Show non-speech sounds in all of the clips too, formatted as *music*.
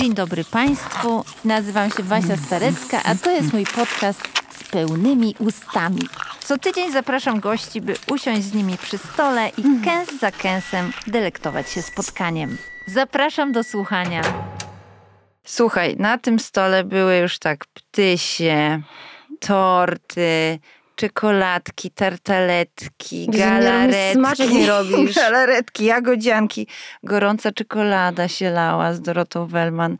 Dzień dobry Państwu. Nazywam się Wasia Starecka, a to jest mój podcast z pełnymi ustami. Co tydzień zapraszam gości, by usiąść z nimi przy stole i kęs za kęsem delektować się spotkaniem. Zapraszam do słuchania. Słuchaj, na tym stole były już tak ptysie, torty, czekoladki, tartaletki, galaretki. Smaczek nie robisz. *laughs* Galaretki, jagodzianki. Gorąca czekolada się lała z Dorotą Wellman.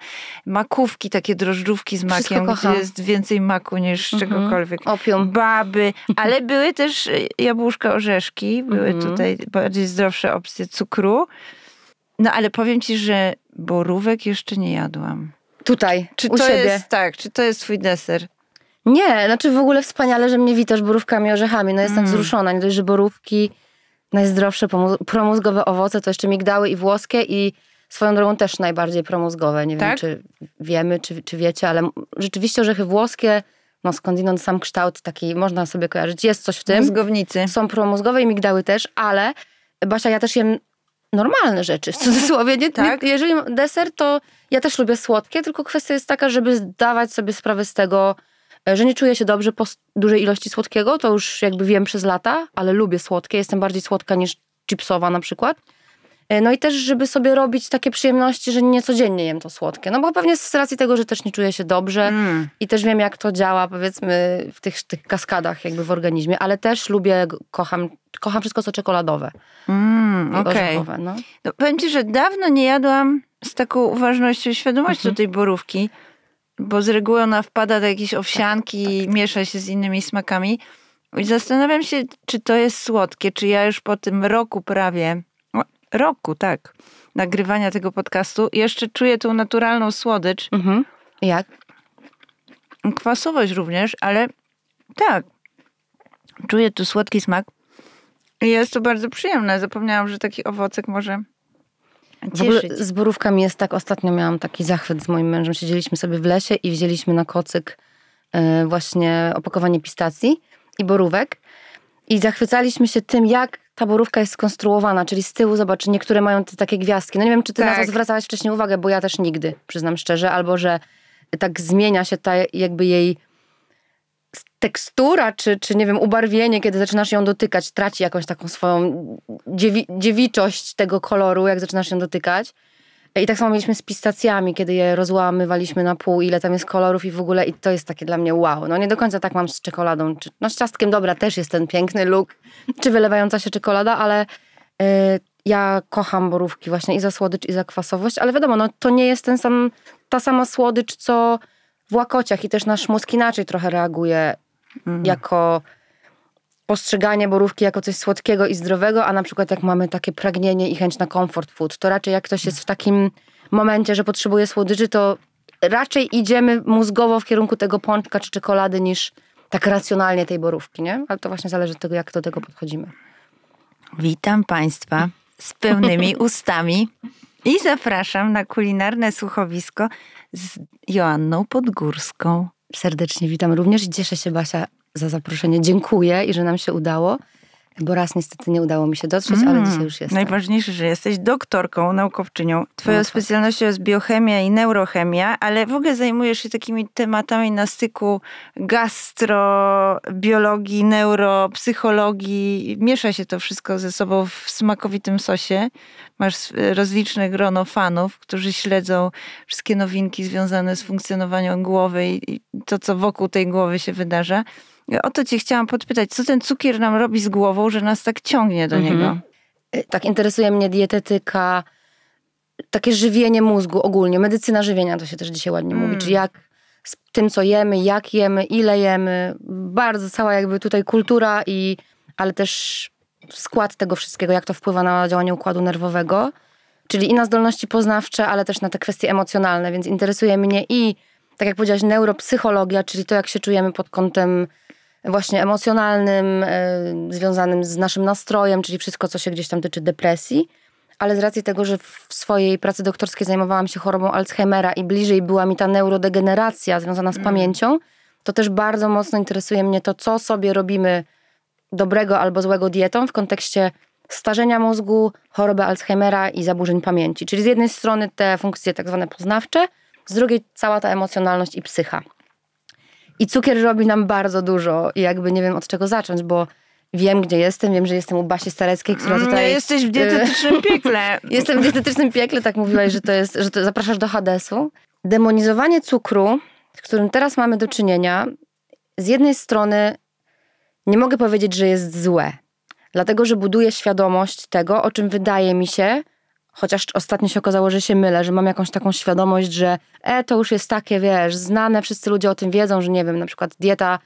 Makówki, takie drożdżówki z Wszystko makiem, kocham. gdzie jest więcej maku niż Mhm. czegokolwiek. Opium. Baby, *laughs* ale były też e, jabłuszka, orzeszki, były Mhm. tutaj bardziej zdrowsze opcje cukru. No ale powiem ci, że borówek jeszcze nie jadłam. Tutaj, Czy u to siebie. jest tak, czy to jest twój deser? Nie, znaczy w ogóle wspaniale, że mnie witasz borówkami i orzechami. No jestem Mm. wzruszona. Nie dość, że borówki, najzdrowsze promózgowe owoce, to jeszcze migdały i włoskie i swoją drogą też najbardziej promózgowe. Nie wiem, Tak? czy wiemy, czy, czy wiecie, ale rzeczywiście orzechy włoskie, no skądinąd sam kształt taki, można sobie kojarzyć. Jest coś w tym. Mózgownicy. Są promózgowe i migdały też, ale Basia, ja też jem normalne rzeczy, w cudzysłowie. Nie, Tak? nie, jeżeli deser, to ja też lubię słodkie, tylko kwestia jest taka, żeby zdawać sobie sprawę z tego, że nie czuję się dobrze po dużej ilości słodkiego, to już jakby wiem przez lata, ale lubię słodkie, jestem bardziej słodka niż chipsowa na przykład. E, No i też, żeby sobie robić takie przyjemności, że nie codziennie jem to słodkie. No bo pewnie z racji tego, że też nie czuję się dobrze Mm. i też wiem, jak to działa, powiedzmy, w tych, tych kaskadach jakby w organizmie, ale też lubię, kocham, kocham wszystko, co czekoladowe Mm, Okej. orzechowe. No. No, powiem ci, że dawno nie jadłam z taką uważnością i świadomością Mhm. tej borówki, bo z reguły ona wpada do jakiejś owsianki Tak, i miesza się z innymi smakami. I zastanawiam się, czy to jest słodkie, czy ja już po tym roku prawie, roku, tak, nagrywania tego podcastu, jeszcze czuję tą naturalną słodycz, Mhm. Jak? kwasowość również, ale tak, czuję tu słodki smak. I jest to bardzo przyjemne. Zapomniałam, że taki owocek może W ogóle cieszyć. z borówkami jest tak, ostatnio miałam taki zachwyt z moim mężem, siedzieliśmy sobie w lesie i wzięliśmy na kocyk e, właśnie opakowanie pistacji i borówek i zachwycaliśmy się tym, jak ta borówka jest skonstruowana, czyli z tyłu, zobacz, niektóre mają te takie gwiazdki. No nie wiem, czy ty na Tak. to zwracałaś wcześniej uwagę, bo ja też nigdy, przyznam szczerze, albo że tak zmienia się ta jakby jej tekstura, czy, czy nie wiem, ubarwienie, kiedy zaczynasz ją dotykać, traci jakąś taką swoją dziewi, dziewiczość tego koloru, jak zaczynasz ją dotykać. I tak samo mieliśmy z pistacjami, kiedy je rozłamywaliśmy na pół, ile tam jest kolorów i w ogóle, i to jest takie dla mnie wow. No nie do końca tak mam z czekoladą, czy, no z ciastkiem, dobra, też jest ten piękny look, czy wylewająca się czekolada, ale y, ja kocham borówki właśnie i za słodycz, i za kwasowość, ale wiadomo, no to nie jest ten sam, ta sama słodycz, co w łakociach i też nasz mózg inaczej trochę reaguje Mhm. jako postrzeganie borówki jako coś słodkiego i zdrowego, a na przykład jak mamy takie pragnienie i chęć na comfort food, to raczej jak ktoś jest w takim momencie, że potrzebuje słodyczy, to raczej idziemy mózgowo w kierunku tego pączka czy czekolady niż tak racjonalnie tej borówki, nie? Ale to właśnie zależy od tego, jak do tego podchodzimy. Witam Państwa z pełnymi *laughs* ustami i zapraszam na kulinarne słuchowisko z Joanną Podgórską. Serdecznie witam również i cieszę się Basia za zaproszenie. Dziękuję i że nam się udało, bo raz niestety nie udało mi się dotrzeć, ale Mm, dzisiaj już jestem. Najważniejsze, że jesteś doktorką, naukowczynią. Twoją No tak. specjalnością jest biochemia i neurochemia, ale w ogóle zajmujesz się takimi tematami na styku gastrobiologii, neuropsychologii. Miesza się to wszystko ze sobą w smakowitym sosie. Masz e, rozliczne grono fanów, którzy śledzą wszystkie nowinki związane z funkcjonowaniem głowy i to, co wokół tej głowy się wydarza. O to cię chciałam podpytać, co ten cukier nam robi z głową, że nas tak ciągnie do Mhm. niego? Y, Tak interesuje mnie dietetyka, takie żywienie mózgu ogólnie, medycyna żywienia to się też dzisiaj ładnie Mm. mówi, czyli jak z tym, co jemy, jak jemy, ile jemy, bardzo cała jakby tutaj kultura i, ale też skład tego wszystkiego, jak to wpływa na działanie układu nerwowego, czyli i na zdolności poznawcze, ale też na te kwestie emocjonalne, więc interesuje mnie i, tak jak powiedziałaś, neuropsychologia, czyli to, jak się czujemy pod kątem właśnie emocjonalnym, e, związanym z naszym nastrojem, czyli wszystko, co się gdzieś tam tyczy depresji. Ale z racji tego, że w swojej pracy doktorskiej zajmowałam się chorobą Alzheimera i bliżej była mi ta neurodegeneracja związana z pamięcią, to też bardzo mocno interesuje mnie to, co sobie robimy dobrego albo złego dietą w kontekście starzenia mózgu, choroby Alzheimera i zaburzeń pamięci. Czyli z jednej strony te funkcje tak zwane poznawcze, z drugiej cała ta emocjonalność i psycha. I cukier robi nam bardzo dużo i jakby nie wiem od czego zacząć, bo wiem gdzie jestem, wiem, że jestem u Basi Stareckiej, która Mm, tutaj... Jesteś w dietetycznym piekle. *laughs* Jestem w dietetycznym piekle, tak mówiłaś, że to jest, że to zapraszasz do Hadesu. Demonizowanie cukru, z którym teraz mamy do czynienia, z jednej strony nie mogę powiedzieć, że jest złe, dlatego że buduje świadomość tego, o czym wydaje mi się, chociaż ostatnio się okazało, że się mylę, że mam jakąś taką świadomość, że e, to już jest takie, wiesz, znane, wszyscy ludzie o tym wiedzą, że nie wiem, na przykład dieta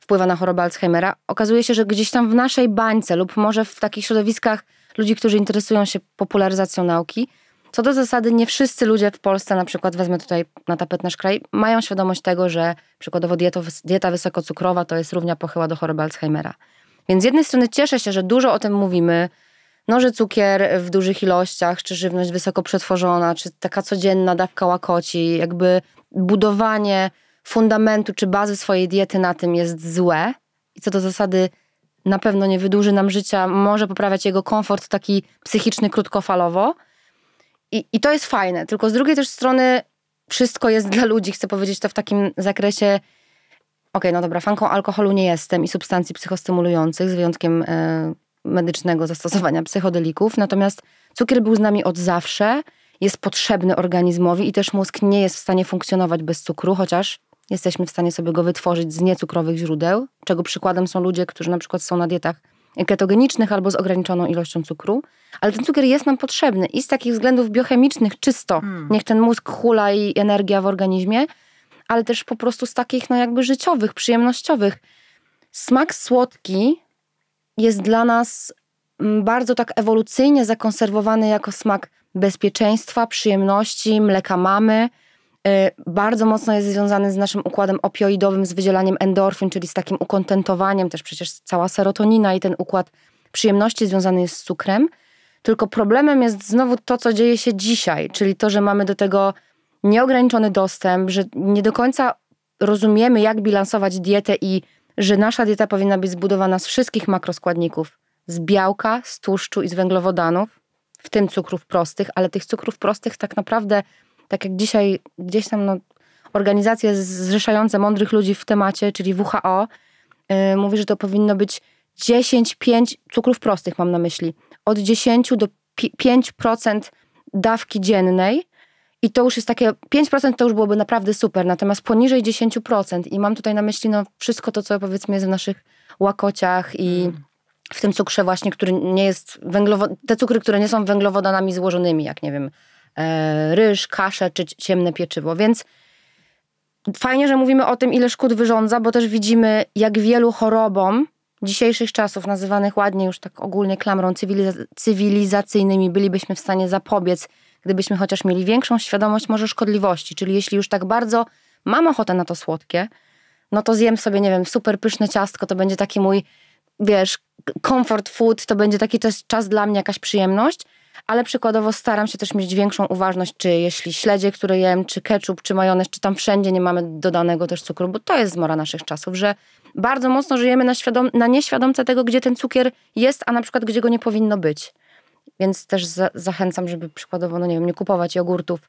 wpływa na chorobę Alzheimera. Okazuje się, że gdzieś tam w naszej bańce lub może w takich środowiskach ludzi, którzy interesują się popularyzacją nauki, co do zasady nie wszyscy ludzie w Polsce, na przykład wezmę tutaj na tapet nasz kraj, mają świadomość tego, że przykładowo dieto, dieta wysokocukrowa to jest równia pochyła do choroby Alzheimera. Więc z jednej strony cieszę się, że dużo o tym mówimy, no, że cukier w dużych ilościach, czy żywność wysoko przetworzona, czy taka codzienna dawka łakoci, jakby budowanie fundamentu czy bazy swojej diety na tym jest złe i co do zasady na pewno nie wydłuży nam życia, może poprawiać jego komfort taki psychiczny krótkofalowo. I, I to jest fajne, tylko z drugiej też strony wszystko jest dla ludzi, chcę powiedzieć to w takim zakresie, okej, no dobra, fanką alkoholu nie jestem i substancji psychostymulujących, z wyjątkiem e, medycznego zastosowania psychodelików, natomiast cukier był z nami od zawsze, jest potrzebny organizmowi i też mózg nie jest w stanie funkcjonować bez cukru, chociaż jesteśmy w stanie sobie go wytworzyć z niecukrowych źródeł, czego przykładem są ludzie, którzy na przykład są na dietach ketogenicznych albo z ograniczoną ilością cukru, ale ten cukier jest nam potrzebny i z takich względów biochemicznych czysto, niech ten mózg hula i energia w organizmie, ale też po prostu z takich no jakby życiowych, przyjemnościowych. Smak słodki jest dla nas mm, bardzo tak ewolucyjnie zakonserwowany jako smak bezpieczeństwa, przyjemności, mleka mamy. Y, Bardzo mocno jest związany z naszym układem opioidowym, z wydzielaniem endorfin, czyli z takim ukontentowaniem, też przecież cała serotonina i ten układ przyjemności związany jest z cukrem. Tylko problemem jest znowu to, co dzieje się dzisiaj, czyli to, że mamy do tego nieograniczony dostęp, że nie do końca rozumiemy, jak bilansować dietę i że nasza dieta powinna być zbudowana z wszystkich makroskładników: z białka, z tłuszczu i z węglowodanów, w tym cukrów prostych, ale tych cukrów prostych tak naprawdę, tak jak dzisiaj gdzieś tam no, organizacje zrzeszające mądrych ludzi w temacie, czyli WHO, yy, mówi, że to powinno być 10, 5 cukrów prostych, mam na myśli, od 10 do pi- 5% dawki dziennej. I to już jest takie, 5% to już byłoby naprawdę super, natomiast poniżej 10% i mam tutaj na myśli no, wszystko to, co powiedzmy jest w naszych łakociach i w tym cukrze właśnie, który nie jest węglowo... te cukry, które nie są węglowodanami złożonymi, jak nie wiem, e, ryż, kasze czy ciemne pieczywo, więc fajnie, że mówimy o tym, ile szkód wyrządza, bo też widzimy, jak wielu chorobom dzisiejszych czasów, nazywanych ładnie już tak ogólnie klamrą cywiliza- cywilizacyjnymi, bylibyśmy w stanie zapobiec, gdybyśmy chociaż mieli większą świadomość może szkodliwości. Czyli jeśli już tak bardzo mam ochotę na to słodkie, no to zjem sobie, nie wiem, super pyszne ciastko, to będzie taki mój, wiesz, comfort food, to będzie taki czas, czas dla mnie, jakaś przyjemność, ale przykładowo staram się też mieć większą uważność, czy jeśli śledzie, które jem, czy ketchup, czy majonez, czy tam wszędzie nie mamy dodanego też cukru, bo to jest zmora naszych czasów, że bardzo mocno żyjemy na, świadom- na nieświadomce tego, gdzie ten cukier jest, a na przykład gdzie go nie powinno być. Więc też za- zachęcam, żeby przykładowo, no nie wiem, nie kupować jogurtów,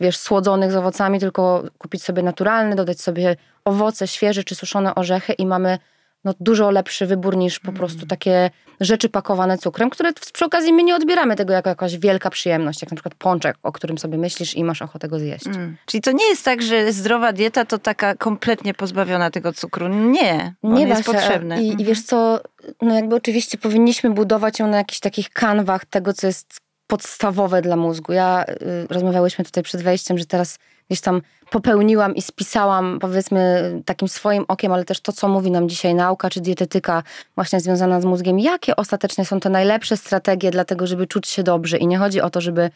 wiesz, słodzonych z owocami, tylko kupić sobie naturalny, dodać sobie owoce świeże czy suszone orzechy i mamy no, dużo lepszy wybór niż po prostu takie rzeczy pakowane cukrem, które przy okazji my nie odbieramy tego jako jakaś wielka przyjemność, jak na przykład pączek, o którym sobie myślisz i masz ochotę go zjeść. Mm. Czyli to nie jest tak, że zdrowa dieta to taka kompletnie pozbawiona tego cukru. Nie, on Nie jest potrzebny. I, I Mhm. wiesz co, no jakby oczywiście powinniśmy budować ją na jakichś takich kanwach tego, co jest podstawowe dla mózgu. Ja y, rozmawiałyśmy tutaj przed wejściem, że teraz gdzieś tam popełniłam i spisałam powiedzmy takim swoim okiem, ale też to, co mówi nam dzisiaj nauka czy dietetyka właśnie związana z mózgiem, jakie ostatecznie są te najlepsze strategie dla tego, żeby czuć się dobrze. I nie chodzi o to, żeby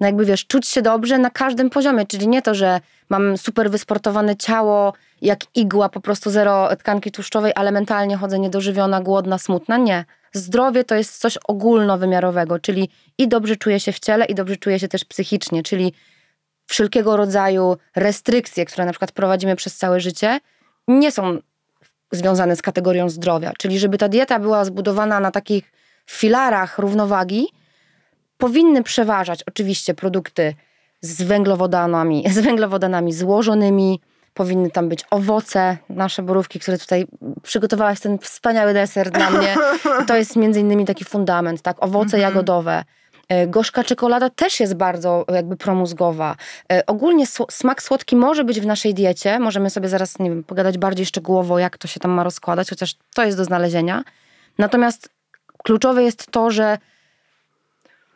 no jakby wiesz, czuć się dobrze na każdym poziomie, czyli nie to, że mam super wysportowane ciało, jak igła, po prostu zero tkanki tłuszczowej, ale mentalnie chodzę niedożywiona, głodna, smutna. Nie. Zdrowie to jest coś ogólnowymiarowego, czyli i dobrze czuję się w ciele, i dobrze czuję się też psychicznie, czyli wszelkiego rodzaju restrykcje, które na przykład prowadzimy przez całe życie, nie są związane z kategorią zdrowia. Czyli żeby ta dieta była zbudowana na takich filarach równowagi, powinny przeważać oczywiście produkty z węglowodanami, *laughs* z węglowodanami złożonymi. Powinny tam być owoce, nasze borówki, które tutaj przygotowałaś ten wspaniały deser dla mnie. *laughs* To jest między innymi taki fundament, tak? Owoce Mhm. jagodowe. E, Gorzka czekolada też jest bardzo jakby promózgowa. E, Ogólnie smak słodki może być w naszej diecie. Możemy sobie zaraz, nie wiem, pogadać bardziej szczegółowo, jak to się tam ma rozkładać, chociaż to jest do znalezienia. Natomiast kluczowe jest to, że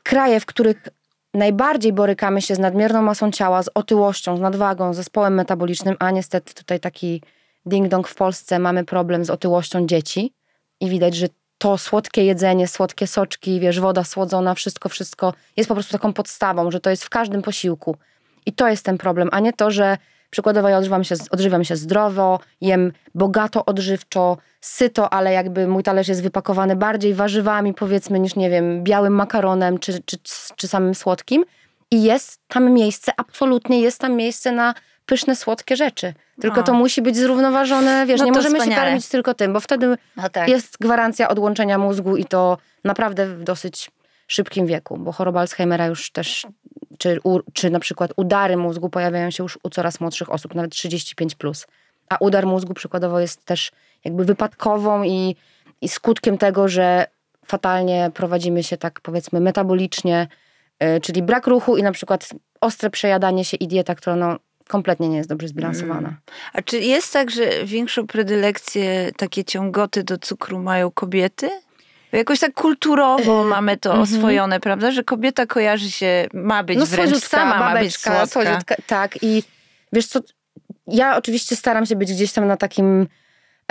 kraje, w których najbardziej borykamy się z nadmierną masą ciała, z otyłością, z nadwagą, z zespołem metabolicznym, a niestety tutaj taki ding-dong w Polsce mamy problem z otyłością dzieci i widać, że to słodkie jedzenie, słodkie soczki, wiesz, woda słodzona, wszystko, wszystko jest po prostu taką podstawą, że to jest w każdym posiłku. I to jest ten problem, a nie to, że przykładowo ja odżywiam się, odżywiam się zdrowo, jem bogato odżywczo, syto, ale jakby mój talerz jest wypakowany bardziej warzywami, powiedzmy, niż nie wiem, białym makaronem czy, czy, czy samym słodkim. I jest tam miejsce, absolutnie jest tam miejsce na pyszne, słodkie rzeczy. Tylko O. to musi być zrównoważone, wiesz, No nie możemy się wspaniale. karmić tylko tym, bo wtedy No tak. jest gwarancja odłączenia mózgu i to naprawdę w dosyć szybkim wieku, bo choroba Alzheimera już też, czy, u, czy na przykład udary mózgu pojawiają się już u coraz młodszych osób, nawet 35+. Plus. A udar mózgu przykładowo jest też jakby wypadkową i, i skutkiem tego, że fatalnie prowadzimy się tak powiedzmy metabolicznie, y, czyli brak ruchu i na przykład ostre przejadanie się i dieta, która no kompletnie nie jest dobrze zbilansowana. A czy jest tak, że większą predylekcję, takie ciągoty do cukru mają kobiety? Bo Jakoś tak kulturowo mamy to oswojone, prawda? Że kobieta kojarzy się, ma być No wręcz słodziutka, sama, ma być słodka. słodziutka, tak. I wiesz co, ja oczywiście staram się być gdzieś tam na takim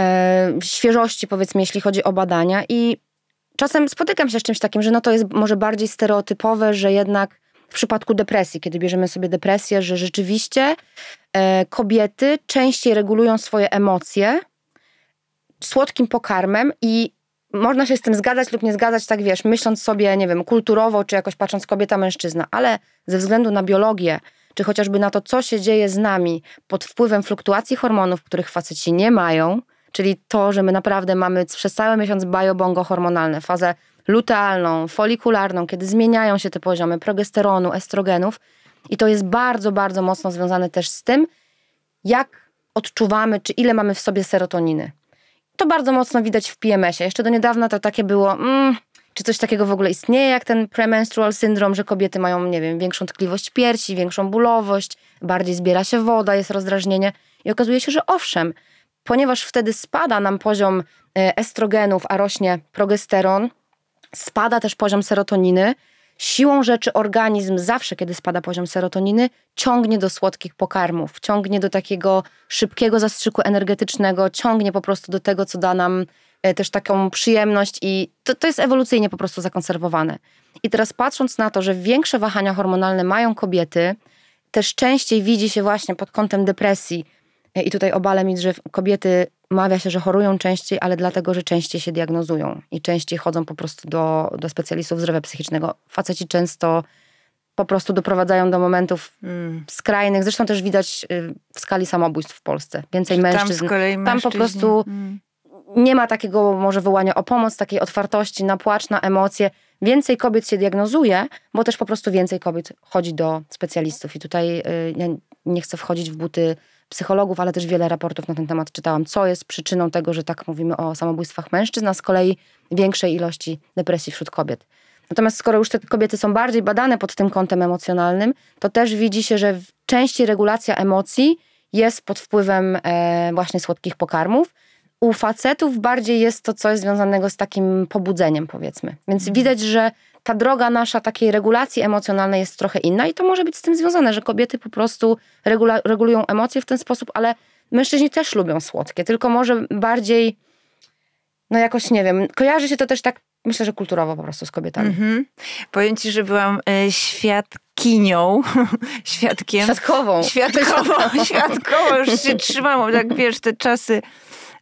e, świeżości, powiedzmy, jeśli chodzi o badania i czasem spotykam się z czymś takim, że no to jest może bardziej stereotypowe, że jednak w przypadku depresji, kiedy bierzemy sobie depresję, że rzeczywiście e, kobiety częściej regulują swoje emocje słodkim pokarmem i można się z tym zgadzać lub nie zgadzać, tak wiesz, myśląc sobie, nie wiem, kulturowo, czy jakoś patrząc kobieta-mężczyzna, ale ze względu na biologię, czy chociażby na to, co się dzieje z nami pod wpływem fluktuacji hormonów, których faceci nie mają, czyli to, że my naprawdę mamy przez cały miesiąc biobongo hormonalne, fazę lutealną, folikularną, kiedy zmieniają się te poziomy progesteronu, estrogenów i to jest bardzo, bardzo mocno związane też z tym, jak odczuwamy, czy ile mamy w sobie serotoniny. To bardzo mocno widać w PMS-ie. Jeszcze do niedawna to takie było, mm, czy coś takiego w ogóle istnieje, jak ten premenstrual syndrom, że kobiety mają, nie wiem, większą tkliwość piersi, większą bólowość, bardziej zbiera się woda, jest rozdrażnienie. I okazuje się, że owszem, ponieważ wtedy spada nam poziom e, estrogenów, a rośnie progesteron, spada też poziom serotoniny. Siłą rzeczy organizm zawsze, kiedy spada poziom serotoniny, ciągnie do słodkich pokarmów, ciągnie do takiego szybkiego zastrzyku energetycznego, ciągnie po prostu do tego, co da nam e, też taką przyjemność i to, to jest ewolucyjnie po prostu zakonserwowane. I teraz patrząc na to, że większe wahania hormonalne mają kobiety, też częściej widzi się właśnie pod kątem depresji e, i tutaj obalę mi, że kobiety mawia się, że chorują częściej, ale dlatego, że częściej się diagnozują i częściej chodzą po prostu do, do specjalistów zdrowia psychicznego. Faceci często po prostu doprowadzają do momentów Mm. skrajnych. Zresztą też widać y, w skali samobójstw w Polsce. Więcej Tam mężczyzn. z kolei Tam po mężczyźni. prostu Mm. nie ma takiego może wołania o pomoc, takiej otwartości na płacz, na emocje. Więcej kobiet się diagnozuje, bo też po prostu więcej kobiet chodzi do specjalistów. I tutaj y, ja nie chcę wchodzić w buty psychologów, ale też wiele raportów na ten temat czytałam, co jest przyczyną tego, że tak mówimy o samobójstwach mężczyzn, a z kolei większej ilości depresji wśród kobiet. Natomiast skoro już te kobiety są bardziej badane pod tym kątem emocjonalnym, to też widzi się, że częściej regulacja emocji jest pod wpływem e, właśnie słodkich pokarmów. U facetów bardziej jest to coś związanego z takim pobudzeniem, powiedzmy. Więc widać, że ta droga nasza takiej regulacji emocjonalnej jest trochę inna i to może być z tym związane, że kobiety po prostu regula- regulują emocje w ten sposób, ale mężczyźni też lubią słodkie, tylko może bardziej, no jakoś nie wiem, kojarzy się to też tak, myślę, że kulturowo po prostu z kobietami. Mhm. Powiem ci, że byłam e, świadkinią, *laughs* świadkiem. Świadkową. Świadkowo, *laughs* świadkowo już się trzymam, tak wiesz, te czasy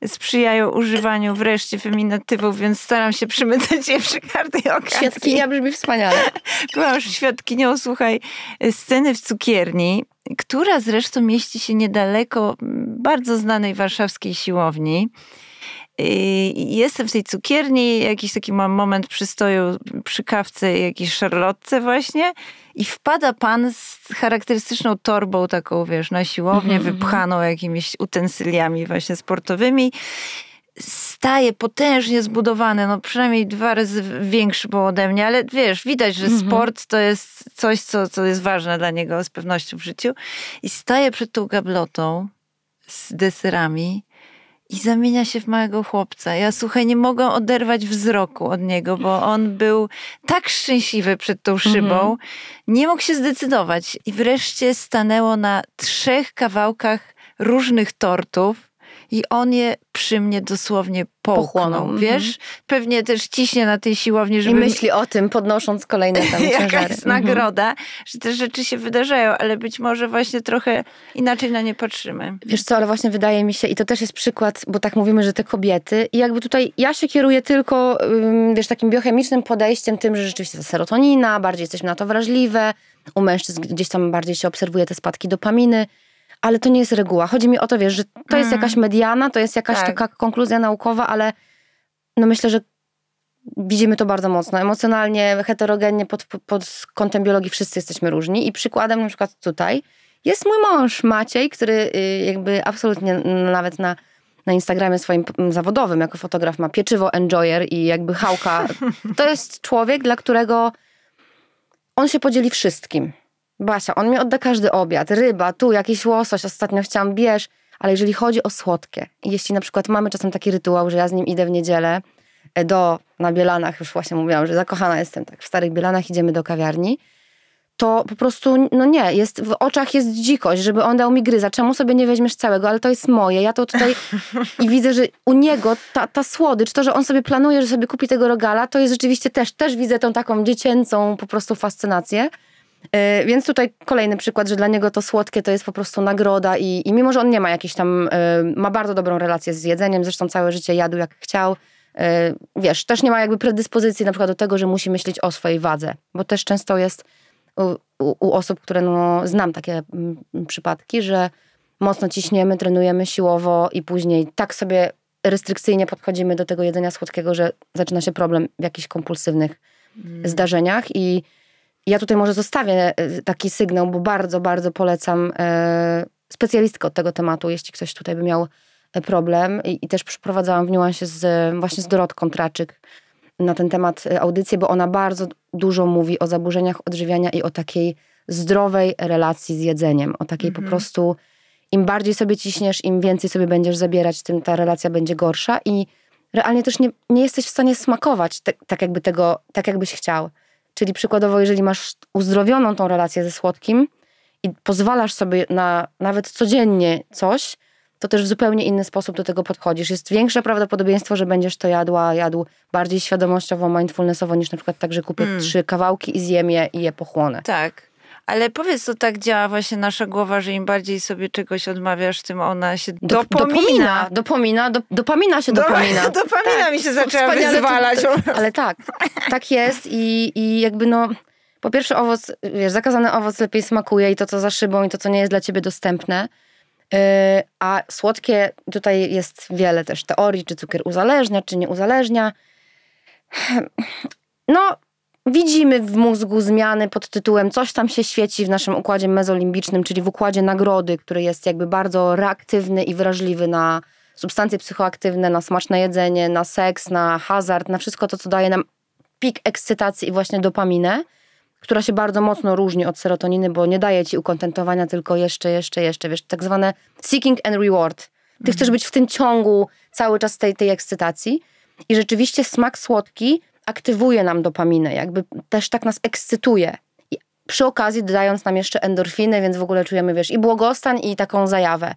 sprzyjają używaniu wreszcie feminatywów, więc staram się przymycać je przy każdej okazji. Świadkinia brzmi wspaniale. *laughs* Byłam już świadkinią, słuchaj, sceny w cukierni, która zresztą mieści się niedaleko bardzo znanej warszawskiej siłowni. I jestem w tej cukierni, jakiś taki mam moment przystoju przy kawce, jakiejś szarlotce właśnie i wpada pan z charakterystyczną torbą taką, wiesz, na siłownię, mm -hmm. wypchaną jakimiś utensyliami właśnie sportowymi staje potężnie zbudowany, no przynajmniej dwa razy większy był ode mnie, ale wiesz, widać, że mhm. sport to jest coś, co, co jest ważne dla niego z pewnością w życiu. I staje przed tą gablotą z deserami i zamienia się w małego chłopca. Ja słuchaj, nie mogę oderwać wzroku od niego, bo on był tak szczęśliwy przed tą szybą, mhm. nie mógł się zdecydować. I wreszcie stanęło na trzech kawałkach różnych tortów i on je przy mnie dosłownie pochłonął, pochłonął. Mhm. wiesz? Pewnie też ciśnie na tej siłowni, żeby... I myśli o tym, podnosząc kolejne tam *laughs* ciężary. Jaka jest mhm. nagroda, że te rzeczy się wydarzają, ale być może właśnie trochę inaczej na nie patrzymy. Wiesz co, ale właśnie wydaje mi się, i to też jest przykład, bo tak mówimy, że te kobiety, i jakby tutaj ja się kieruję tylko, wiesz, takim biochemicznym podejściem, tym, że rzeczywiście ta serotonina, bardziej jesteśmy na to wrażliwe, u mężczyzn gdzieś tam bardziej się obserwuje te spadki dopaminy, ale to nie jest reguła. Chodzi mi o to, wiesz, że to mm. jest jakaś mediana, to jest jakaś tak. taka konkluzja naukowa, ale no myślę, że widzimy to bardzo mocno. Emocjonalnie, heterogennie, pod, pod kątem biologii wszyscy jesteśmy różni i przykładem na przykład tutaj jest mój mąż Maciej, który y, jakby absolutnie nawet na, na Instagramie swoim zawodowym jako fotograf ma pieczywo enjoyer i jakby hałka. *laughs* To jest człowiek, dla którego on się podzieli wszystkim. Basia, on mi odda każdy obiad, ryba, tu jakiś łosoś, ostatnio chciałam, bierz. Ale jeżeli chodzi o słodkie, jeśli na przykład mamy czasem taki rytuał, że ja z nim idę w niedzielę e, do, na Bielanach, już właśnie mówiłam, że zakochana jestem, tak, w Starych Bielanach idziemy do kawiarni, to po prostu, no nie, jest, w oczach jest dzikość, żeby on dał mi gryza. Czemu sobie nie weźmiesz całego? Ale to jest moje. Ja to tutaj i widzę, że u niego ta, ta słodycz, to, że on sobie planuje, że sobie kupi tego rogala, to jest rzeczywiście też, też widzę tą taką dziecięcą po prostu fascynację. E, więc tutaj kolejny przykład, że dla niego to słodkie to jest po prostu nagroda i, i mimo, że on nie ma jakiejś tam, e, ma bardzo dobrą relację z jedzeniem, zresztą całe życie jadł jak chciał, e, wiesz, też nie ma jakby predyspozycji na przykład do tego, że musi myśleć o swojej wadze, bo też często jest u, u, osób, które no, znam takie m, przypadki, że mocno ciśniemy, trenujemy siłowo i później tak sobie restrykcyjnie podchodzimy do tego jedzenia słodkiego, że zaczyna się problem w jakichś kompulsywnych mm. zdarzeniach i ja tutaj może zostawię e, taki sygnał, bo bardzo, bardzo polecam e, specjalistkę od tego tematu, jeśli ktoś tutaj by miał e, problem. I, i też przeprowadzałam w niuansie z, właśnie z Dorotką Traczyk na ten temat audycję, bo ona bardzo dużo mówi o zaburzeniach odżywiania i o takiej zdrowej relacji z jedzeniem, o takiej mhm. po prostu im bardziej sobie ciśniesz, im więcej sobie będziesz zabierać, tym ta relacja będzie gorsza i realnie też nie, nie jesteś w stanie smakować te, tak jakby tego, tak jakbyś chciał. Czyli przykładowo, jeżeli masz uzdrowioną tą relację ze słodkim i pozwalasz sobie na nawet codziennie coś, to też w zupełnie inny sposób do tego podchodzisz. Jest większe prawdopodobieństwo, że będziesz to jadła, jadł bardziej świadomościowo, mindfulnessowo, niż na przykład tak, że kupię mm. trzy kawałki i zjem je i je pochłonę. Tak. Ale powiedz, to tak działa właśnie nasza głowa, że im bardziej sobie czegoś odmawiasz, tym ona się do, dopomina. Dopomina, do, dopamina się dopomina. Do, dopamina tak, mi się zaczęła wyzwalać. ale tak, tak jest i, i jakby no... Po pierwsze owoc, wiesz, zakazany owoc lepiej smakuje i to, co za szybą i to, co nie jest dla ciebie dostępne. Yy, a słodkie, tutaj jest wiele też teorii, czy cukier uzależnia, czy nie uzależnia. No, Widzimy w mózgu zmiany pod tytułem coś tam się świeci w naszym układzie mezolimbicznym, czyli w układzie nagrody, który jest jakby bardzo reaktywny i wrażliwy na substancje psychoaktywne, na smaczne jedzenie, na seks, na hazard, na wszystko to, co daje nam pik ekscytacji i właśnie dopaminę, która się bardzo mocno różni od serotoniny, bo nie daje ci ukontentowania, tylko jeszcze, jeszcze, jeszcze, wiesz, tak zwane seeking and reward. Ty mhm. chcesz być w tym ciągu cały czas tej, tej ekscytacji i rzeczywiście smak słodki aktywuje nam dopaminę, jakby też tak nas ekscytuje. I przy okazji dodając nam jeszcze endorfiny, więc w ogóle czujemy, wiesz, i błogostan, i taką zajawę.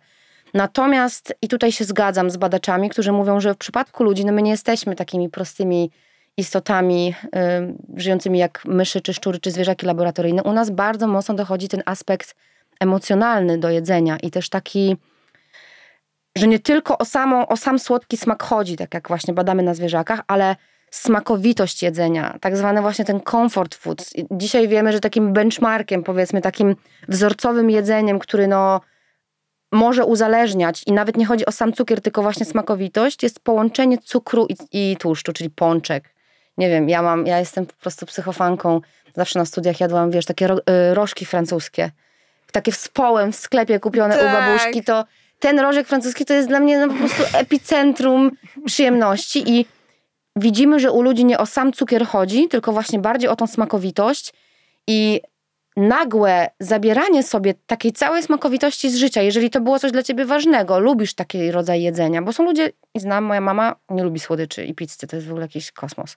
Natomiast, i tutaj się zgadzam z badaczami, którzy mówią, że w przypadku ludzi, no my nie jesteśmy takimi prostymi istotami y, żyjącymi jak myszy, czy szczury, czy zwierzaki laboratoryjne. U nas bardzo mocno dochodzi ten aspekt emocjonalny do jedzenia i też taki, że nie tylko o, samą, o sam słodki smak chodzi, tak jak właśnie badamy na zwierzakach, ale smakowitość jedzenia, tak zwany właśnie ten comfort food. Dzisiaj wiemy, że takim benchmarkiem, powiedzmy takim wzorcowym jedzeniem, który no może uzależniać i nawet nie chodzi o sam cukier, tylko właśnie smakowitość, jest połączenie cukru i, i tłuszczu, czyli pączek. Nie wiem, ja mam, ja jestem po prostu psychofanką. Zawsze na studiach jadłam, wiesz, takie ro, y, rożki francuskie. Takie wspołem w sklepie kupione Tak. u babuszki, to ten rożek francuski to jest dla mnie no, po prostu epicentrum przyjemności i widzimy, że u ludzi nie o sam cukier chodzi, tylko właśnie bardziej o tą smakowitość i nagłe zabieranie sobie takiej całej smakowitości z życia, jeżeli to było coś dla ciebie ważnego, lubisz taki rodzaj jedzenia, bo są ludzie, i znam, moja mama nie lubi słodyczy i pizzy, to jest w ogóle jakiś kosmos.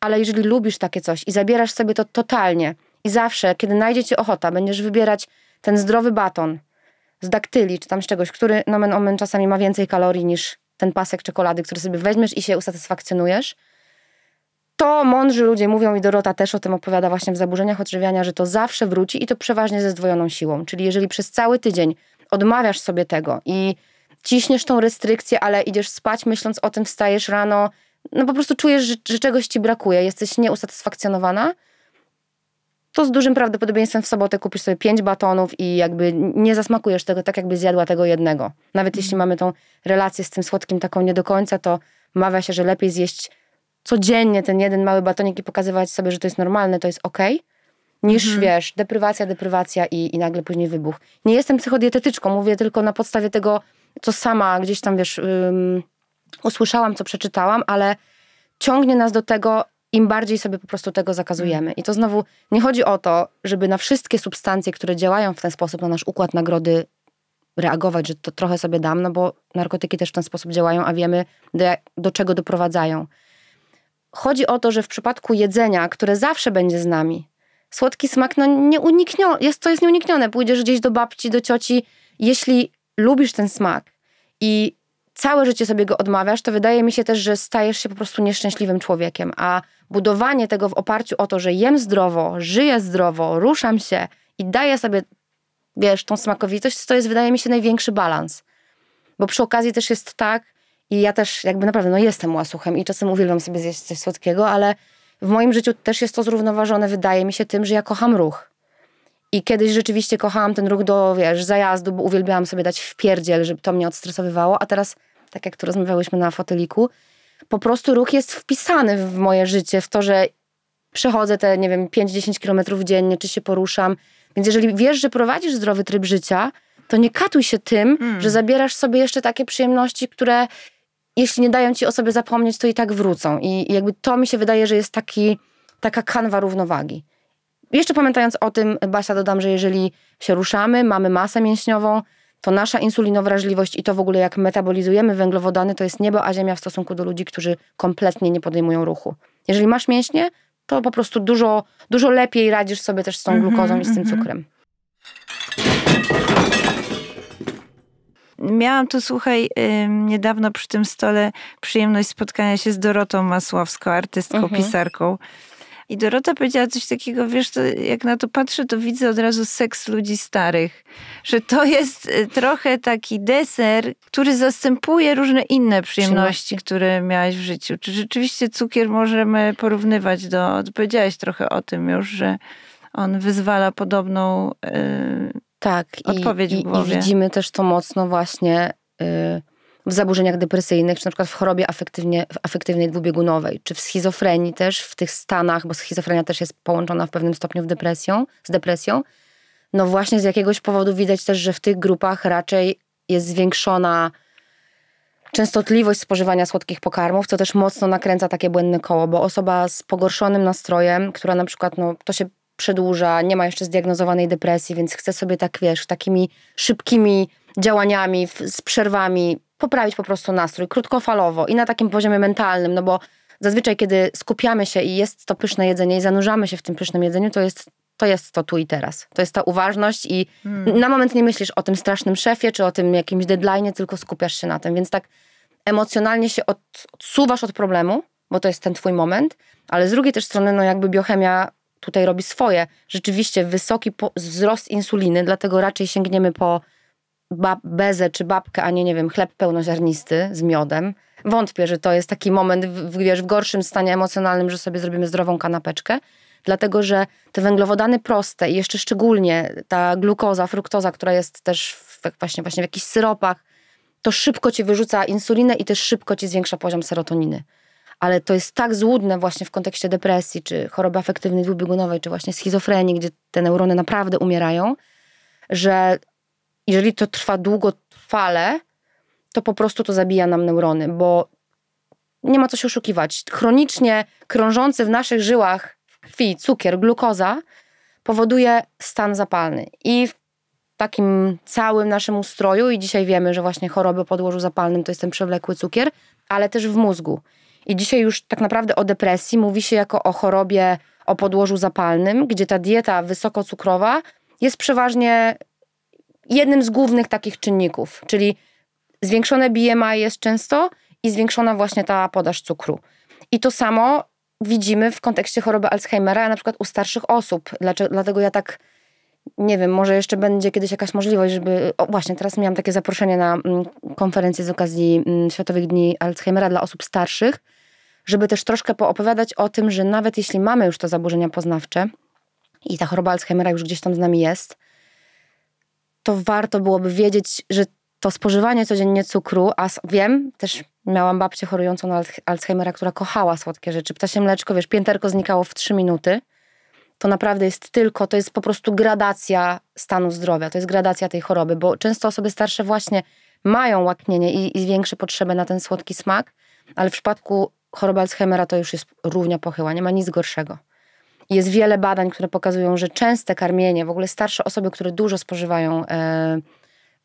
Ale jeżeli lubisz takie coś i zabierasz sobie to totalnie i zawsze, kiedy najdzie ci ochota, będziesz wybierać ten zdrowy baton z daktyli, czy tam z czegoś, który nomen omen czasami ma więcej kalorii niż ten pasek czekolady, który sobie weźmiesz i się usatysfakcjonujesz, to mądrzy ludzie mówią i Dorota też o tym opowiada właśnie w zaburzeniach odżywiania, że to zawsze wróci i to przeważnie ze zdwojoną siłą. Czyli jeżeli przez cały tydzień odmawiasz sobie tego i ciśniesz tą restrykcję, ale idziesz spać myśląc o tym, wstajesz rano, no po prostu czujesz, że, że czegoś ci brakuje, jesteś nieusatysfakcjonowana, to z dużym prawdopodobieństwem w sobotę kupisz sobie pięć batonów i jakby nie zasmakujesz tego tak, jakby zjadła tego jednego. Nawet jeśli mamy tą relację z tym słodkim taką nie do końca, to mawia się, że lepiej zjeść codziennie ten jeden mały batonik i pokazywać sobie, że to jest normalne, to jest okej, niż wiesz, deprywacja, deprywacja i, i nagle później wybuch. Nie jestem psychodietetyczką, mówię tylko na podstawie tego, co sama gdzieś tam, wiesz, ym, usłyszałam, co przeczytałam, ale ciągnie nas do tego, im bardziej sobie po prostu tego zakazujemy. I to znowu nie chodzi o to, żeby na wszystkie substancje, które działają w ten sposób na nasz układ nagrody reagować, że to trochę sobie dam, no bo narkotyki też w ten sposób działają, a wiemy do, do czego doprowadzają. Chodzi o to, że w przypadku jedzenia, które zawsze będzie z nami, słodki smak, no nieuniknione, jest, to jest nieuniknione. Pójdziesz gdzieś do babci, do cioci, jeśli lubisz ten smak i całe życie sobie go odmawiasz, to wydaje mi się też, że stajesz się po prostu nieszczęśliwym człowiekiem. A budowanie tego w oparciu o to, że jem zdrowo, żyję zdrowo, ruszam się i daję sobie, wiesz, tą smakowitość, to jest, wydaje mi się, największy balans. Bo przy okazji też jest tak, i ja też jakby naprawdę, no jestem łasuchem i czasem uwielbiam sobie zjeść coś słodkiego, ale w moim życiu też jest to zrównoważone, wydaje mi się, tym, że ja kocham ruch. I kiedyś rzeczywiście kochałam ten ruch do, wiesz, zajazdu, bo uwielbiałam sobie dać w pierdziel, żeby to mnie odstresowywało, a teraz, tak jak tu rozmawiałyśmy na foteliku, po prostu ruch jest wpisany w moje życie, w to, że przechodzę te, nie wiem, 5-10 kilometrów dziennie, czy się poruszam. Więc jeżeli wiesz, że prowadzisz zdrowy tryb życia, to nie katuj się tym, że zabierasz sobie jeszcze takie przyjemności, które jeśli nie dają ci o sobie zapomnieć, to i tak wrócą. I, i jakby to mi się wydaje, że jest taki, taka kanwa równowagi. Jeszcze pamiętając o tym, Basia, dodam, że jeżeli się ruszamy, mamy masę mięśniową, to nasza insulinowrażliwość i to w ogóle jak metabolizujemy węglowodany, to jest niebo a ziemia w stosunku do ludzi, którzy kompletnie nie podejmują ruchu. Jeżeli masz mięśnie, to po prostu dużo, dużo lepiej radzisz sobie też z tą glukozą i z tym cukrem. Miałam tu, słuchaj, niedawno przy tym stole przyjemność spotkania się z Dorotą Masłowską, artystką, Mhm. pisarką. I Dorota powiedziała coś takiego, wiesz, to jak na to patrzę, to widzę od razu seks ludzi starych. Że to jest y, trochę taki deser, który zastępuje różne inne przyjemności, które miałaś w życiu. Czy rzeczywiście cukier możemy porównywać do... Powiedziałaś trochę o tym już, że on wyzwala podobną... y, Tak, i, Odpowiedź w i, i głowie. widzimy też to mocno właśnie y, w zaburzeniach depresyjnych, czy na przykład w chorobie afektywnie, afektywnej dwubiegunowej, czy w schizofrenii też, w tych stanach, bo schizofrenia też jest połączona w pewnym stopniu w depresją, z depresją. No właśnie z jakiegoś powodu widać też, że w tych grupach raczej jest zwiększona częstotliwość spożywania słodkich pokarmów, co też mocno nakręca takie błędne koło, bo osoba z pogorszonym nastrojem, która na przykład, no to się przedłuża, nie ma jeszcze zdiagnozowanej depresji, więc chce sobie tak, wiesz, takimi szybkimi działaniami, z przerwami poprawić po prostu nastrój, krótkofalowo i na takim poziomie mentalnym, no bo zazwyczaj, kiedy skupiamy się i jest to pyszne jedzenie i zanurzamy się w tym pysznym jedzeniu, to jest to jest to tu i teraz. To jest ta uważność i na moment nie myślisz o tym strasznym szefie, czy o tym jakimś deadline, tylko skupiasz się na tym. Więc tak emocjonalnie się od, odsuwasz od problemu, bo to jest ten twój moment, ale z drugiej też strony, no jakby biochemia tutaj robi swoje. Rzeczywiście wysoki wzrost insuliny, dlatego raczej sięgniemy po bab, bezę czy babkę, a nie, nie wiem, chleb pełnoziarnisty z miodem. Wątpię, że to jest taki moment w, wiesz, w gorszym stanie emocjonalnym, że sobie zrobimy zdrową kanapeczkę. dlatego że te węglowodany proste i jeszcze szczególnie ta glukoza, fruktoza, która jest też w, właśnie, właśnie w jakichś syropach, to szybko ci wyrzuca insulinę i też szybko ci zwiększa poziom serotoniny. Ale to jest tak złudne właśnie w kontekście depresji, czy choroby afektywnej dwubiegunowej, czy właśnie schizofrenii, gdzie te neurony naprawdę umierają, że jeżeli to trwa długotrwale, to po prostu to zabija nam neurony, bo nie ma co się oszukiwać. Chronicznie krążący w naszych żyłach krwi cukier, glukoza powoduje stan zapalny. I w takim całym naszym ustroju, i dzisiaj wiemy, że właśnie choroby podłożu zapalnym to jest ten przewlekły cukier, ale też w mózgu. I dzisiaj już tak naprawdę o depresji mówi się jako o chorobie o podłożu zapalnym, gdzie ta dieta wysokocukrowa jest przeważnie jednym z głównych takich czynników, czyli zwiększone BMI jest często i zwiększona właśnie ta podaż cukru. I to samo widzimy w kontekście choroby Alzheimera, na przykład u starszych osób. Dlaczego, dlatego ja tak, nie wiem, może jeszcze będzie kiedyś jakaś możliwość, żeby. O, właśnie, teraz miałam takie zaproszenie na mm, konferencję z okazji mm, Światowych Dni Alzheimera dla osób starszych, żeby też troszkę poopowiadać o tym, że nawet jeśli mamy już to zaburzenia poznawcze i ta choroba Alzheimera już gdzieś tam z nami jest, to warto byłoby wiedzieć, że to spożywanie codziennie cukru, a wiem, też miałam babcię chorującą na Alzheimera, która kochała słodkie rzeczy. Ptasie mleczko, wiesz, pięterko znikało w trzy minuty. To naprawdę jest tylko, to jest po prostu gradacja stanu zdrowia, to jest gradacja tej choroby, bo często osoby starsze właśnie mają łaknienie i, i większe potrzeby na ten słodki smak, ale w przypadku choroby Alzheimera to już jest równia pochyła, nie ma nic gorszego. Jest wiele badań, które pokazują, że częste karmienie, w ogóle starsze osoby, które dużo spożywają e,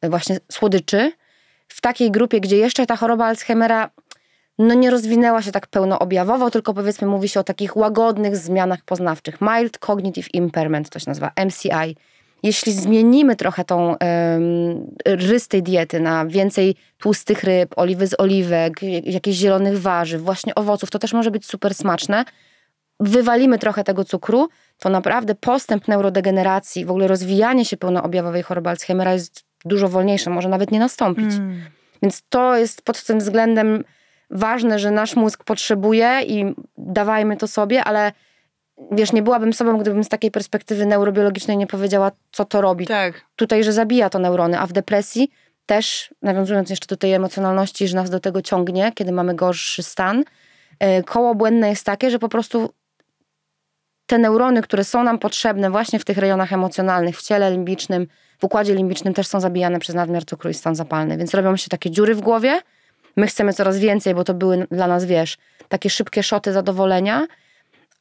właśnie słodyczy, w takiej grupie, gdzie jeszcze ta choroba Alzheimera no nie rozwinęła się tak pełnoobjawowo, tylko powiedzmy mówi się o takich łagodnych zmianach poznawczych. Mild Cognitive Impairment to się nazywa, MCI. Jeśli zmienimy trochę tą um, rys tej diety na więcej tłustych ryb, oliwy z oliwek, jakichś zielonych warzyw, właśnie owoców, to też może być super smaczne. Wywalimy trochę tego cukru, to naprawdę postęp neurodegeneracji, w ogóle rozwijanie się pełnoobjawowej choroby Alzheimera jest dużo wolniejsze, może nawet nie nastąpić. Mm. Więc to jest pod tym względem ważne, że nasz mózg potrzebuje i dawajmy to sobie, ale wiesz, nie byłabym sobą, gdybym z takiej perspektywy neurobiologicznej nie powiedziała, co to robi. Tak. Tutaj, że zabija to neurony, a w depresji też, nawiązując jeszcze do tej emocjonalności, że nas do tego ciągnie, kiedy mamy gorszy stan, e, koło błędne jest takie, że po prostu te neurony, które są nam potrzebne właśnie w tych rejonach emocjonalnych, w ciele limbicznym, w układzie limbicznym też są zabijane przez nadmiar cukru i stan zapalny. Więc robią się takie dziury w głowie. My chcemy coraz więcej, bo to były dla nas, wiesz, takie szybkie szoty zadowolenia,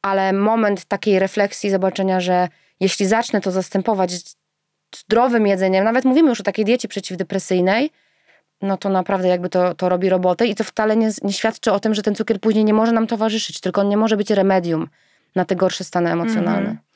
ale moment takiej refleksji, zobaczenia, że jeśli zacznę to zastępować zdrowym jedzeniem, nawet mówimy już o takiej diecie przeciwdepresyjnej, no to naprawdę jakby to, to robi robotę i to wcale nie, nie świadczy o tym, że ten cukier później nie może nam towarzyszyć, tylko on nie może być remedium na te gorsze stany emocjonalne. -hmm.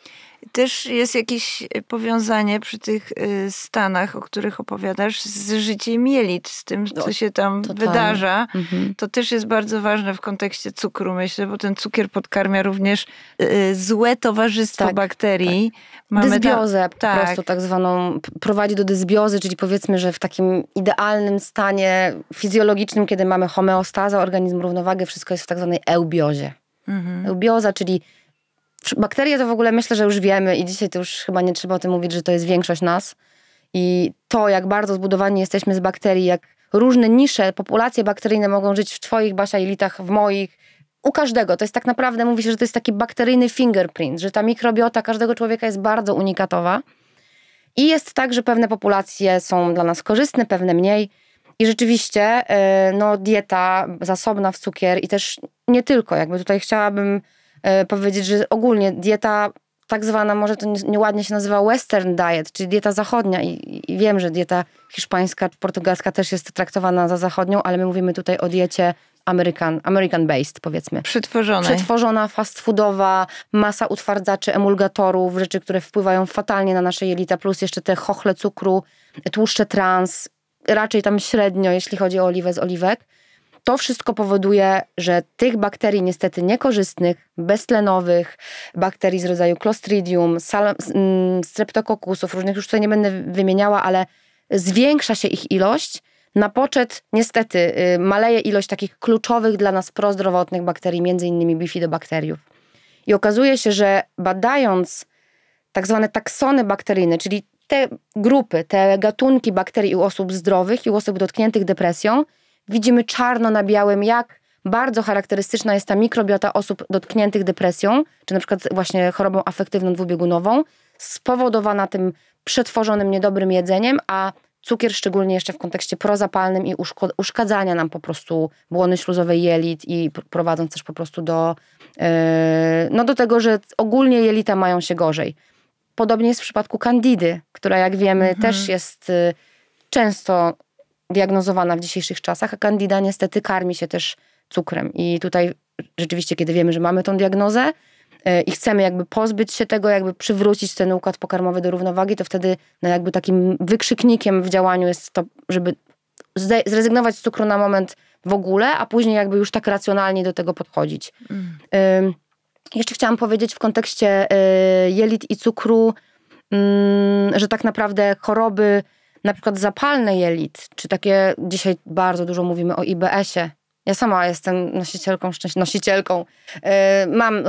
Też jest jakieś powiązanie przy tych y, stanach, o których opowiadasz, z życiem jelit, z tym, co się tam wydarza. Mhm. To też jest bardzo ważne w kontekście cukru, myślę, bo ten cukier podkarmia również y, złe towarzystwo tak, bakterii. Tak. Mamy dysbiozę po tak. prostu tak zwaną, prowadzi do dysbiozy, czyli powiedzmy, że w takim idealnym stanie fizjologicznym, kiedy mamy homeostazę, organizm równowagę, wszystko jest w tak zwanej eubiozie. Mhm. Eubioza, czyli Bakterie to w ogóle myślę, że już wiemy i dzisiaj to już chyba nie trzeba o tym mówić, że to jest większość nas. I to, jak bardzo zbudowani jesteśmy z bakterii, jak różne nisze, populacje bakteryjne mogą żyć w twoich Basia w moich, u każdego. To jest tak naprawdę, mówi się, że to jest taki bakteryjny fingerprint, że ta mikrobiota każdego człowieka jest bardzo unikatowa. I jest tak, że pewne populacje są dla nas korzystne, pewne mniej. I rzeczywiście, e, no, dieta zasobna w cukier i też nie tylko. Jakby tutaj chciałabym powiedzieć, że ogólnie dieta tak zwana, może to nieładnie się nazywa western diet, czyli dieta zachodnia I, i wiem, że dieta hiszpańska, portugalska też jest traktowana za zachodnią, ale my mówimy tutaj o diecie American, American based powiedzmy. Przetworzona. Przetworzona, fast foodowa, masa utwardzaczy, emulgatorów, rzeczy, które wpływają fatalnie na nasze jelita, plus jeszcze te chochle cukru, tłuszcze trans, raczej tam średnio, jeśli chodzi o oliwę z oliwek to wszystko powoduje, że tych bakterii niestety niekorzystnych, beztlenowych, bakterii z rodzaju Clostridium, mm, streptokokusów, różnych już tutaj nie będę wymieniała, ale zwiększa się ich ilość. Na poczet niestety y, maleje ilość takich kluczowych dla nas prozdrowotnych bakterii, między innymi bifidobakteriów. I okazuje się, że badając tak zwane taksony bakteryjne, czyli te grupy, te gatunki bakterii u osób zdrowych i u osób dotkniętych depresją, widzimy czarno na białym, jak bardzo charakterystyczna jest ta mikrobiota osób dotkniętych depresją, czy na przykład właśnie chorobą afektywną dwubiegunową, spowodowana tym przetworzonym niedobrym jedzeniem, a cukier szczególnie jeszcze w kontekście prozapalnym i uszkadzania nam po prostu błony śluzowej jelit i prowadząc też po prostu do, yy, no do tego, że ogólnie jelita mają się gorzej. Podobnie jest w przypadku kandidy, która jak wiemy mhm. też jest y, często diagnozowana w dzisiejszych czasach, a kandida niestety karmi się też cukrem. I tutaj rzeczywiście, kiedy wiemy, że mamy tą diagnozę y, i chcemy jakby pozbyć się tego, jakby przywrócić ten układ pokarmowy do równowagi, to wtedy no jakby takim wykrzyknikiem w działaniu jest to, żeby zrezygnować z cukru na moment w ogóle, a później jakby już tak racjonalnie do tego podchodzić. Mm. Jeszcze chciałam powiedzieć w kontekście y, jelit i cukru, mm, że tak naprawdę choroby, na przykład zapalne jelit, czy takie, dzisiaj bardzo dużo mówimy o IBS-ie. Ja sama jestem nosicielką, nosicielką. Y, mam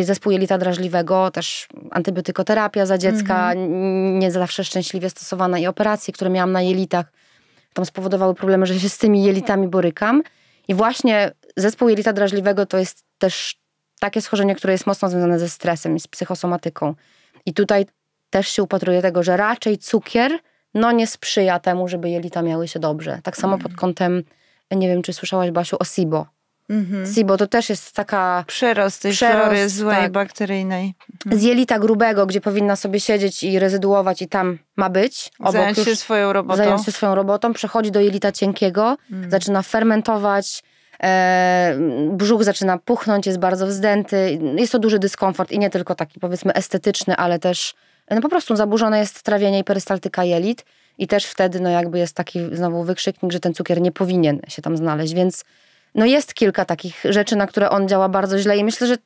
zespół jelita drażliwego, też antybiotykoterapia za dziecka, mhm. nie zawsze szczęśliwie stosowana i operacje, które miałam na jelitach, tam spowodowały problemy, że się z tymi jelitami borykam. I właśnie zespół jelita drażliwego to jest też takie schorzenie, które jest mocno związane ze stresem i z psychosomatyką. I tutaj też się upatruje tego, że raczej cukier no nie sprzyja temu, żeby jelita miały się dobrze. Tak samo pod kątem, nie wiem, czy słyszałaś, Basiu, o SIBO. Mhm. SIBO to też jest taka... Przerost tej przerost, flory złej tak, bakteryjnej. Mhm. Z jelita grubego, gdzie powinna sobie siedzieć i rezyduować i tam ma być. Obok zająć się swoją robotą. Zająć się swoją robotą. Przechodzi do jelita cienkiego, mhm. zaczyna fermentować, e, brzuch zaczyna puchnąć, jest bardzo wzdęty. Jest to duży dyskomfort i nie tylko taki powiedzmy estetyczny, ale też no po prostu zaburzone jest trawienie i perystaltyka jelit i też wtedy no jakby jest taki znowu wykrzyknik, że ten cukier nie powinien się tam znaleźć, więc no jest kilka takich rzeczy, na które on działa bardzo źle i myślę, że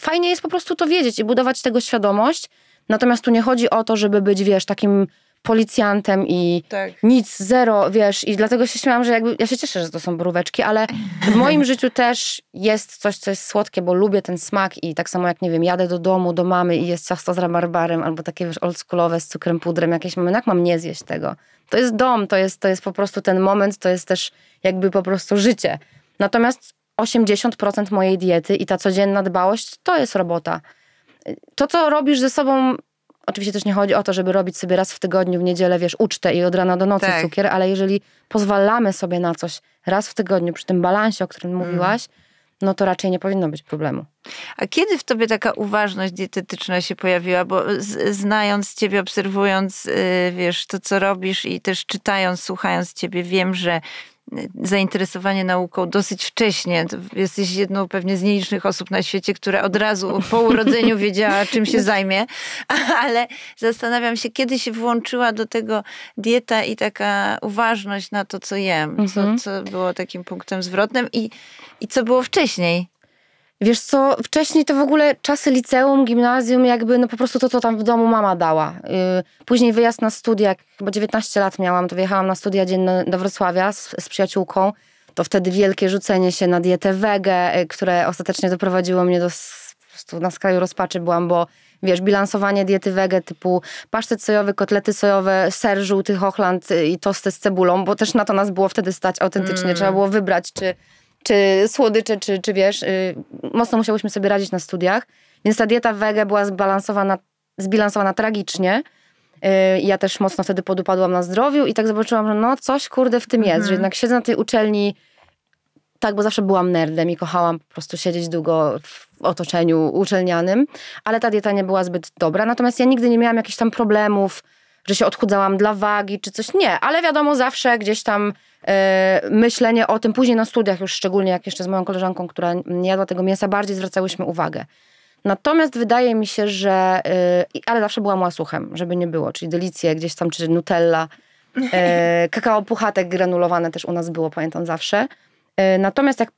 fajnie jest po prostu to wiedzieć i budować tego świadomość, natomiast tu nie chodzi o to, żeby być, wiesz, takim policjantem i tak. nic, zero, wiesz, i dlatego się śmiałam, że jakby, ja się cieszę, że to są boróweczki, ale w moim życiu też jest coś, co jest słodkie, bo lubię ten smak i tak samo jak, nie wiem, jadę do domu, do mamy i jest ciasto z rabarbarem albo takie, wiesz, oldschoolowe z cukrem, pudrem, jakieś mamy, jak mam nie zjeść tego? To jest dom, to jest, to jest po prostu ten moment, to jest też jakby po prostu życie. Natomiast 80% mojej diety i ta codzienna dbałość to jest robota. To, co robisz ze sobą Oczywiście też nie chodzi o to, żeby robić sobie raz w tygodniu w niedzielę, wiesz, ucztę i od rana do nocy tak. cukier, ale jeżeli pozwalamy sobie na coś raz w tygodniu przy tym balansie, o którym mm. mówiłaś, no to raczej nie powinno być problemu. A kiedy w tobie taka uważność dietetyczna się pojawiła? Bo znając ciebie, obserwując, yy, wiesz, to co robisz i też czytając, słuchając ciebie, wiem, że zainteresowanie nauką dosyć wcześnie. Jesteś jedną pewnie z nielicznych osób na świecie, która od razu po urodzeniu wiedziała, czym się zajmie, *laughs* ale zastanawiam się, kiedy się włączyła do tego dieta i taka uważność na to, co jem, co, mhm. co było takim punktem zwrotnym i, i co było wcześniej. Wiesz co, wcześniej to w ogóle czasy liceum, gimnazjum, jakby no po prostu to, co tam w domu mama dała. Y, później wyjazd na studia, chyba 19 lat miałam, to wyjechałam na studia dzienne do Wrocławia z, z przyjaciółką. To wtedy wielkie rzucenie się na dietę wege, y, które ostatecznie doprowadziło mnie do prostu na skraju rozpaczy byłam, bo wiesz, bilansowanie diety wege typu pasztet sojowy, kotlety sojowe, ser żółty Hochland y, i tosty z cebulą, bo też na to nas było wtedy stać autentycznie. Mm. Trzeba było wybrać, czy czy słodycze, czy, czy wiesz, yy, mocno musiałyśmy sobie radzić na studiach, więc ta dieta wege była zbalansowana, zbilansowana tragicznie. Yy, ja też mocno wtedy podupadłam na zdrowiu i tak zobaczyłam, że no coś kurde w tym jest, że mhm. jednak siedzę na tej uczelni, tak, bo zawsze byłam nerdem i kochałam po prostu siedzieć długo w otoczeniu uczelnianym, ale ta dieta nie była zbyt dobra. Natomiast ja nigdy nie miałam jakichś tam problemów, że się odchudzałam dla wagi czy coś. Nie, ale wiadomo, zawsze gdzieś tam myślenie o tym, później na studiach już szczególnie, jak jeszcze z moją koleżanką, która nie jadła tego mięsa, bardziej zwracałyśmy uwagę. Natomiast wydaje mi się, że, yy, ale zawsze byłam łasuchem, żeby nie było, czyli delicje gdzieś tam, czy nutella, yy, *laughs* kakao puchatek granulowane też u nas było, pamiętam zawsze. Natomiast jak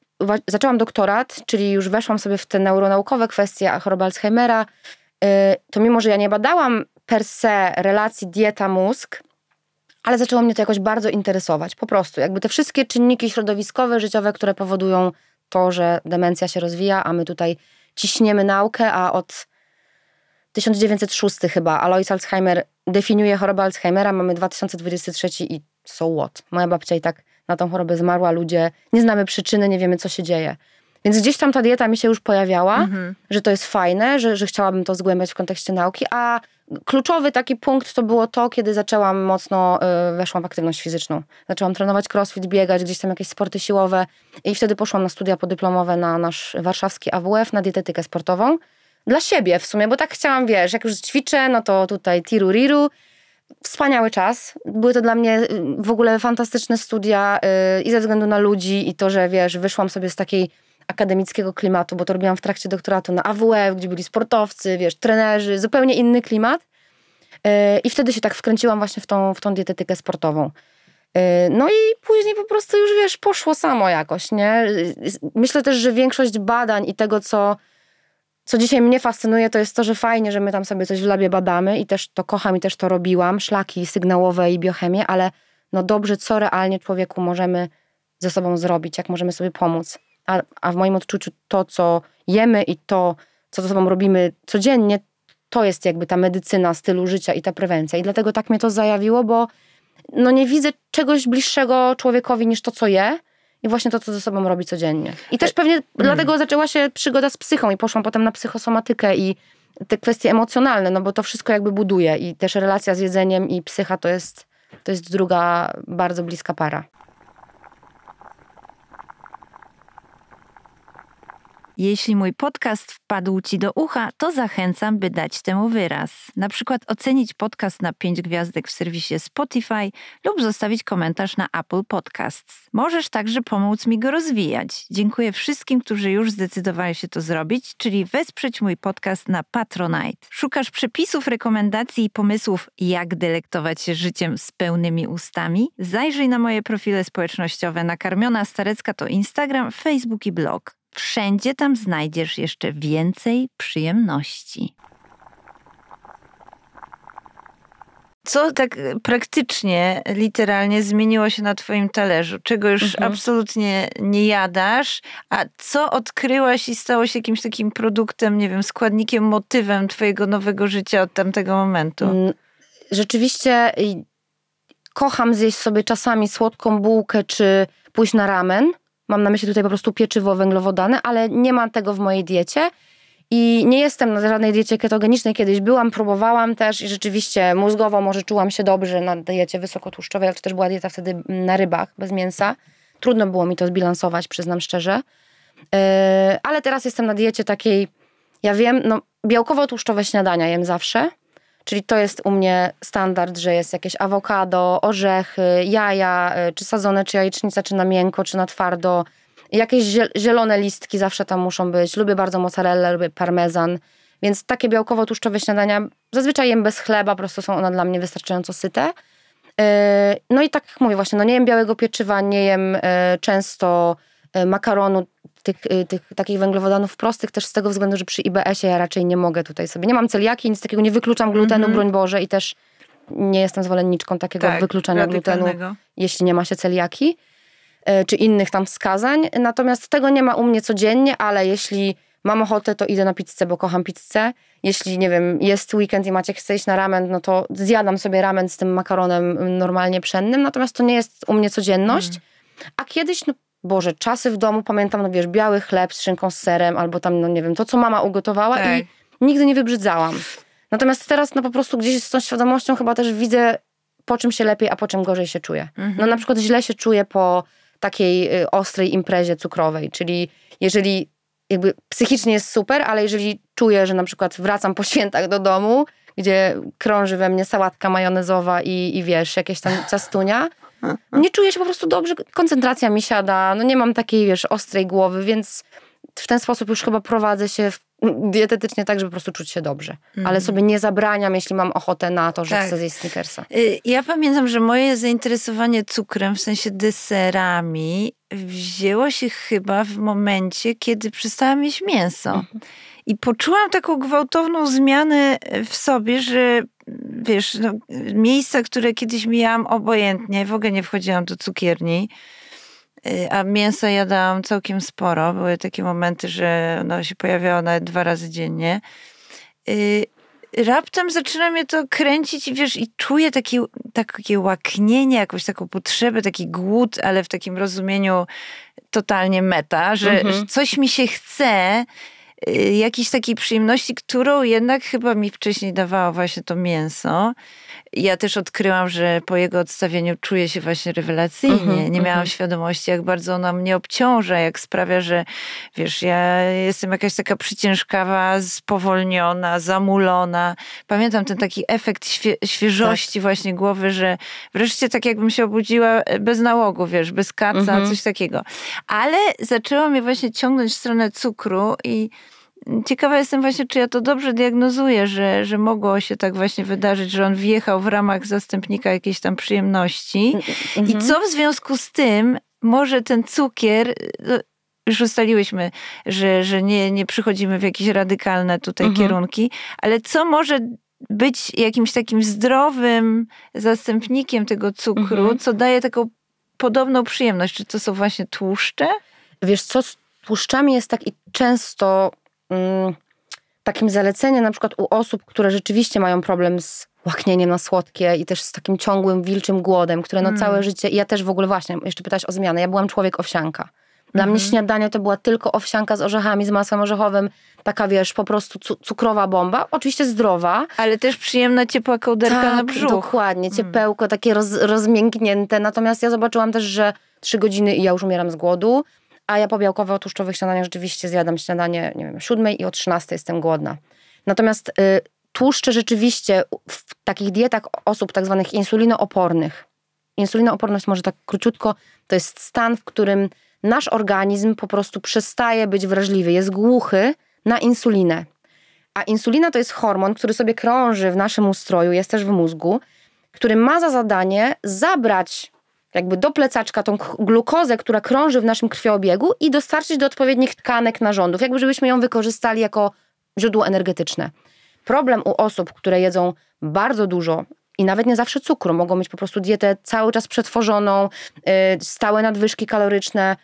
zaczęłam doktorat, czyli już weszłam sobie w te neuronaukowe kwestie choroby Alzheimera, to mimo, że ja nie badałam per se relacji dieta-mózg, ale zaczęło mnie to jakoś bardzo interesować. Po prostu, jakby te wszystkie czynniki środowiskowe, życiowe, które powodują to, że demencja się rozwija, a my tutaj ciśniemy naukę, a od 1906 chyba Alois Alzheimer definiuje chorobę Alzheimera, mamy 2023 i so what? Moja babcia i tak na tą chorobę zmarła, ludzie nie znamy przyczyny, nie wiemy co się dzieje. Więc gdzieś tam ta dieta mi się już pojawiała, mhm. że to jest fajne, że, że chciałabym to zgłębiać w kontekście nauki, a kluczowy taki punkt to było to, kiedy zaczęłam mocno, y, weszłam w aktywność fizyczną. Zaczęłam trenować crossfit, biegać, gdzieś tam jakieś sporty siłowe i wtedy poszłam na studia podyplomowe na nasz warszawski AWF, na dietetykę sportową. Dla siebie w sumie, bo tak chciałam, wiesz, jak już ćwiczę, no to tutaj tiru riru. Wspaniały czas. Były to dla mnie y, w ogóle fantastyczne studia yy, i ze względu na ludzi i to, że wiesz, wyszłam sobie z takiej akademickiego klimatu, bo to robiłam w trakcie doktoratu na AWF, gdzie byli sportowcy, wiesz, trenerzy, zupełnie inny klimat. E, I wtedy się tak wkręciłam właśnie w tą, w tą dietetykę sportową. E, no i później po prostu już wiesz, poszło samo jakoś, nie? Myślę też, że większość badań i tego, co, co dzisiaj mnie fascynuje, to jest to, że fajnie, że my tam sobie coś w labie badamy i też to kocham i też to robiłam, szlaki sygnałowe i biochemię, ale no dobrze, co realnie człowieku możemy ze sobą zrobić, jak możemy sobie pomóc a, a w moim odczuciu to, co jemy i to, co ze sobą robimy codziennie, to jest jakby ta medycyna stylu życia i ta prewencja. I dlatego tak mnie to zajawiło, bo no nie widzę czegoś bliższego człowiekowi niż to, co je. I właśnie to, co ze sobą robi codziennie. I też pewnie mm. dlatego zaczęła się przygoda z psychą i poszłam potem na psychosomatykę i te kwestie emocjonalne, no bo to wszystko jakby buduje i też relacja z jedzeniem i psycha to jest, to jest druga bardzo bliska para. Jeśli mój podcast wpadł Ci do ucha, to zachęcam, by dać temu wyraz. Na przykład ocenić podcast na 5 gwiazdek w serwisie Spotify lub zostawić komentarz na Apple Podcasts. Możesz także pomóc mi go rozwijać. Dziękuję wszystkim, którzy już zdecydowali się to zrobić, czyli wesprzeć mój podcast na Patronite. Szukasz przepisów, rekomendacji i pomysłów, jak delektować się życiem z pełnymi ustami? Zajrzyj na moje profile społecznościowe. Nakarmiona Starecka to Instagram, Facebook i blog. Wszędzie tam znajdziesz jeszcze więcej przyjemności. Co tak praktycznie, literalnie zmieniło się na Twoim talerzu? Czego już mhm. absolutnie nie jadasz, a co odkryłaś i stało się jakimś takim produktem, nie wiem, składnikiem, motywem Twojego nowego życia od tamtego momentu? Mm, rzeczywiście kocham zjeść sobie czasami słodką bułkę czy pójść na ramen. Mam na myśli tutaj po prostu pieczywo węglowodane, ale nie mam tego w mojej diecie. I nie jestem na żadnej diecie ketogenicznej. Kiedyś byłam, próbowałam też i rzeczywiście mózgowo może czułam się dobrze na diecie wysokotłuszczowej, ale to też była dieta wtedy na rybach, bez mięsa. Trudno było mi to zbilansować, przyznam szczerze. Yy, ale teraz jestem na diecie takiej, ja wiem, no białkowo-tłuszczowe śniadania jem zawsze. Czyli to jest u mnie standard, że jest jakieś awokado, orzechy, jaja, y, czy sadzone, czy jajecznica, czy na miękko, czy na twardo. Jakieś zielone listki zawsze tam muszą być. Lubię bardzo mozzarella, lubię parmezan. Więc takie białkowo-tłuszczowe śniadania zazwyczaj jem bez chleba, po prostu są one dla mnie wystarczająco syte. Y, no i tak jak mówię właśnie, no nie jem białego pieczywa, nie jem y, często makaronu tych, y, tych takich węglowodanów prostych też z tego względu, że przy IBS-ie ja raczej nie mogę tutaj sobie. Nie mam celiaki, nic takiego, nie wykluczam glutenu, mm -hmm. broń Boże i też nie jestem zwolenniczką takiego tak, wykluczania glutenu, jeśli nie ma się celiaki y, czy innych tam wskazań. Natomiast tego nie ma u mnie codziennie, ale jeśli mam ochotę, to idę na pizzę, bo kocham pizzę. Jeśli, nie wiem, jest weekend i Maciek chce iść na ramen, no to zjadam sobie ramen z tym makaronem normalnie pszennym, natomiast to nie jest u mnie codzienność. Mm. A kiedyś, no Boże, czasy w domu, pamiętam, no wiesz, biały chleb z szynką z serem, albo tam, no nie wiem, to, co mama ugotowała tak. i nigdy nie wybrzydzałam. Natomiast teraz, no po prostu gdzieś z tą świadomością chyba też widzę, po czym się lepiej, a po czym gorzej się czuję. Mhm. No na przykład źle się czuję po takiej y, ostrej imprezie cukrowej, czyli jeżeli jakby psychicznie jest super, ale jeżeli czuję, że na przykład wracam po świętach do domu, gdzie krąży we mnie sałatka majonezowa i, i wiesz, jakieś tam castunia, nie czuję się po prostu dobrze, koncentracja mi siada, no nie mam takiej, wiesz, ostrej głowy, więc w ten sposób już chyba prowadzę się dietetycznie tak, żeby po prostu czuć się dobrze. Mm. Ale sobie nie zabraniam, jeśli mam ochotę na to, że tak. chcę zjeść Snickersa. Y, ja pamiętam, że moje zainteresowanie cukrem, w sensie deserami, wzięło się chyba w momencie, kiedy przestałam jeść mięso. Mm. I poczułam taką gwałtowną zmianę w sobie, że wiesz, no, miejsca, które kiedyś mijałam obojętnie, w ogóle nie wchodziłam do cukierni, Y, a mięsa jadałam całkiem sporo. Były takie momenty, że ono się pojawiało nawet dwa razy dziennie. Y, raptem zaczyna mnie to kręcić, wiesz, i czuję takie, takie łaknienie, jakąś taką potrzebę, taki głód, ale w takim rozumieniu totalnie meta, że, Mhm. że coś mi się chce, jakiejś takiej przyjemności, którą jednak chyba mi wcześniej dawało właśnie to mięso. Ja też odkryłam, że po jego odstawieniu czuję się właśnie rewelacyjnie. Mhm, Nie miałam mhm. świadomości, jak bardzo ona mnie obciąża, jak sprawia, że wiesz, ja jestem jakaś taka przyciężkawa, spowolniona, zamulona. Pamiętam ten taki efekt świe świeżości Tak. właśnie głowy, że wreszcie tak jakbym się obudziła bez nałogu, wiesz, bez kaca, Mhm. coś takiego. Ale zaczęło mnie właśnie ciągnąć w stronę cukru i Ciekawa jestem właśnie, czy ja to dobrze diagnozuję, że, że mogło się tak właśnie wydarzyć, że on wjechał w ramach zastępnika jakiejś tam przyjemności. I Mhm. co w związku z tym może ten cukier, już ustaliłyśmy, że, że nie, nie przychodzimy w jakieś radykalne tutaj Mhm. kierunki, ale co może być jakimś takim zdrowym zastępnikiem tego cukru, Mhm. co daje taką podobną przyjemność? Czy to są właśnie tłuszcze? Wiesz co, z tłuszczami jest tak i często takim zaleceniem na przykład u osób, które rzeczywiście mają problem z łaknieniem na słodkie i też z takim ciągłym wilczym głodem, które no Mm. całe życie, i ja też w ogóle właśnie, jeszcze pytałaś o zmianę, ja byłam człowiek owsianka. Dla mnie Mhm. śniadanie to była tylko owsianka z orzechami, z masłem orzechowym, taka wiesz, po prostu cu- cukrowa bomba, oczywiście zdrowa, Ale też przyjemna, ciepła kołderka tak, na brzuch. dokładnie, Mm. ciepełko, takie roz, rozmięknięte. Natomiast ja zobaczyłam też, że trzy godziny i ja już umieram z głodu, a ja po białkowo-tłuszczowych śniadaniach rzeczywiście zjadam śniadanie, nie wiem, o siódmej i o 13 jestem głodna. Natomiast y, tłuszcze rzeczywiście w takich dietach osób tak zwanych insulinoopornych, insulinooporność może tak króciutko, to jest stan, w którym nasz organizm po prostu przestaje być wrażliwy, jest głuchy na insulinę. A insulina to jest hormon, który sobie krąży w naszym ustroju, jest też w mózgu, który ma za zadanie zabrać jakby do plecaczka tą glukozę, która krąży w naszym krwiobiegu i dostarczyć do odpowiednich tkanek narządów, jakby żebyśmy ją wykorzystali jako źródło energetyczne. Problem u osób, które jedzą bardzo dużo i nawet nie zawsze cukru, mogą mieć po prostu dietę cały czas przetworzoną, yy, stałe nadwyżki kaloryczne.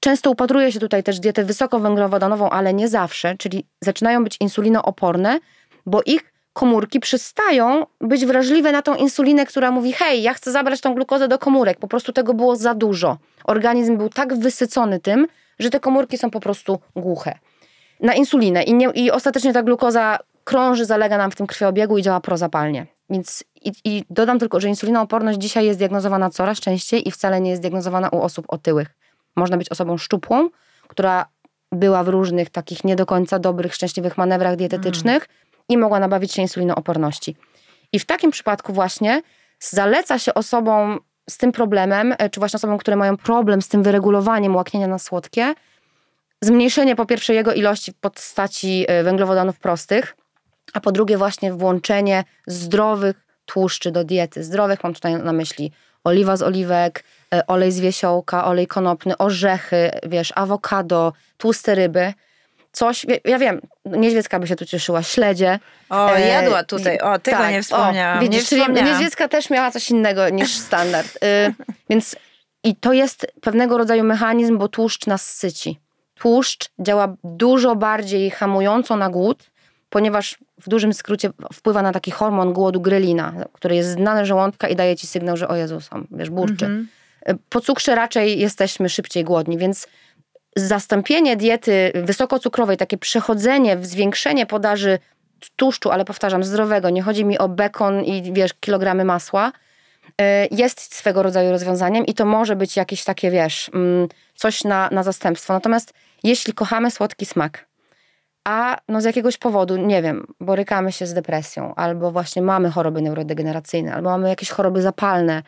Często upatruje się tutaj też dietę wysokowęglowodanową, ale nie zawsze, czyli zaczynają być insulinooporne, bo ich komórki przestają być wrażliwe na tą insulinę, która mówi: Hej, ja chcę zabrać tą glukozę do komórek. Po prostu tego było za dużo. Organizm był tak wysycony tym, że te komórki są po prostu głuche na insulinę. I, nie, i ostatecznie ta glukoza krąży, zalega nam w tym krwiobiegu i działa prozapalnie. Więc i, i dodam tylko, że insulinooporność dzisiaj jest diagnozowana coraz częściej i wcale nie jest diagnozowana u osób otyłych. Można być osobą szczupłą, która była w różnych takich nie do końca dobrych, szczęśliwych manewrach dietetycznych i mogła nabawić się insulinooporności. I w takim przypadku właśnie zaleca się osobom z tym problemem, e, czy właśnie osobom, które mają problem z tym wyregulowaniem łaknienia na słodkie, zmniejszenie po pierwsze jego ilości w postaci e, węglowodanów prostych, a po drugie właśnie włączenie zdrowych tłuszczy do diety. Zdrowych mam tutaj na myśli oliwa z oliwek, e, olej z wiesiołka, olej konopny, orzechy, wiesz, awokado, tłuste ryby. Coś, ja wiem, niedźwiecka by się tu cieszyła, śledzie. O, E, jadła tutaj. O, tego tak, nie wspomniałam. O, widzisz, nie wspomniałam. niedźwiecka też miała coś innego niż standard. Y, *laughs* więc i to jest pewnego rodzaju mechanizm, bo tłuszcz nas syci. Tłuszcz działa dużo bardziej hamująco na głód, ponieważ w dużym skrócie wpływa na taki hormon głodu grelina, który jest znany żołądka i daje ci sygnał, że o Jezus, wiesz, burczy. Mhm. Y, Po cukrze raczej jesteśmy szybciej głodni, więc zastąpienie diety wysokocukrowej, takie przechodzenie zwiększenie podaży tłuszczu, ale powtarzam, zdrowego, nie chodzi mi o bekon i wiesz, kilogramy masła, y, jest swego rodzaju rozwiązaniem i to może być jakieś takie, wiesz, mm, coś na, na zastępstwo. Natomiast jeśli kochamy słodki smak, a no z jakiegoś powodu, nie wiem, borykamy się z depresją, albo właśnie mamy choroby neurodegeneracyjne, albo mamy jakieś choroby zapalne,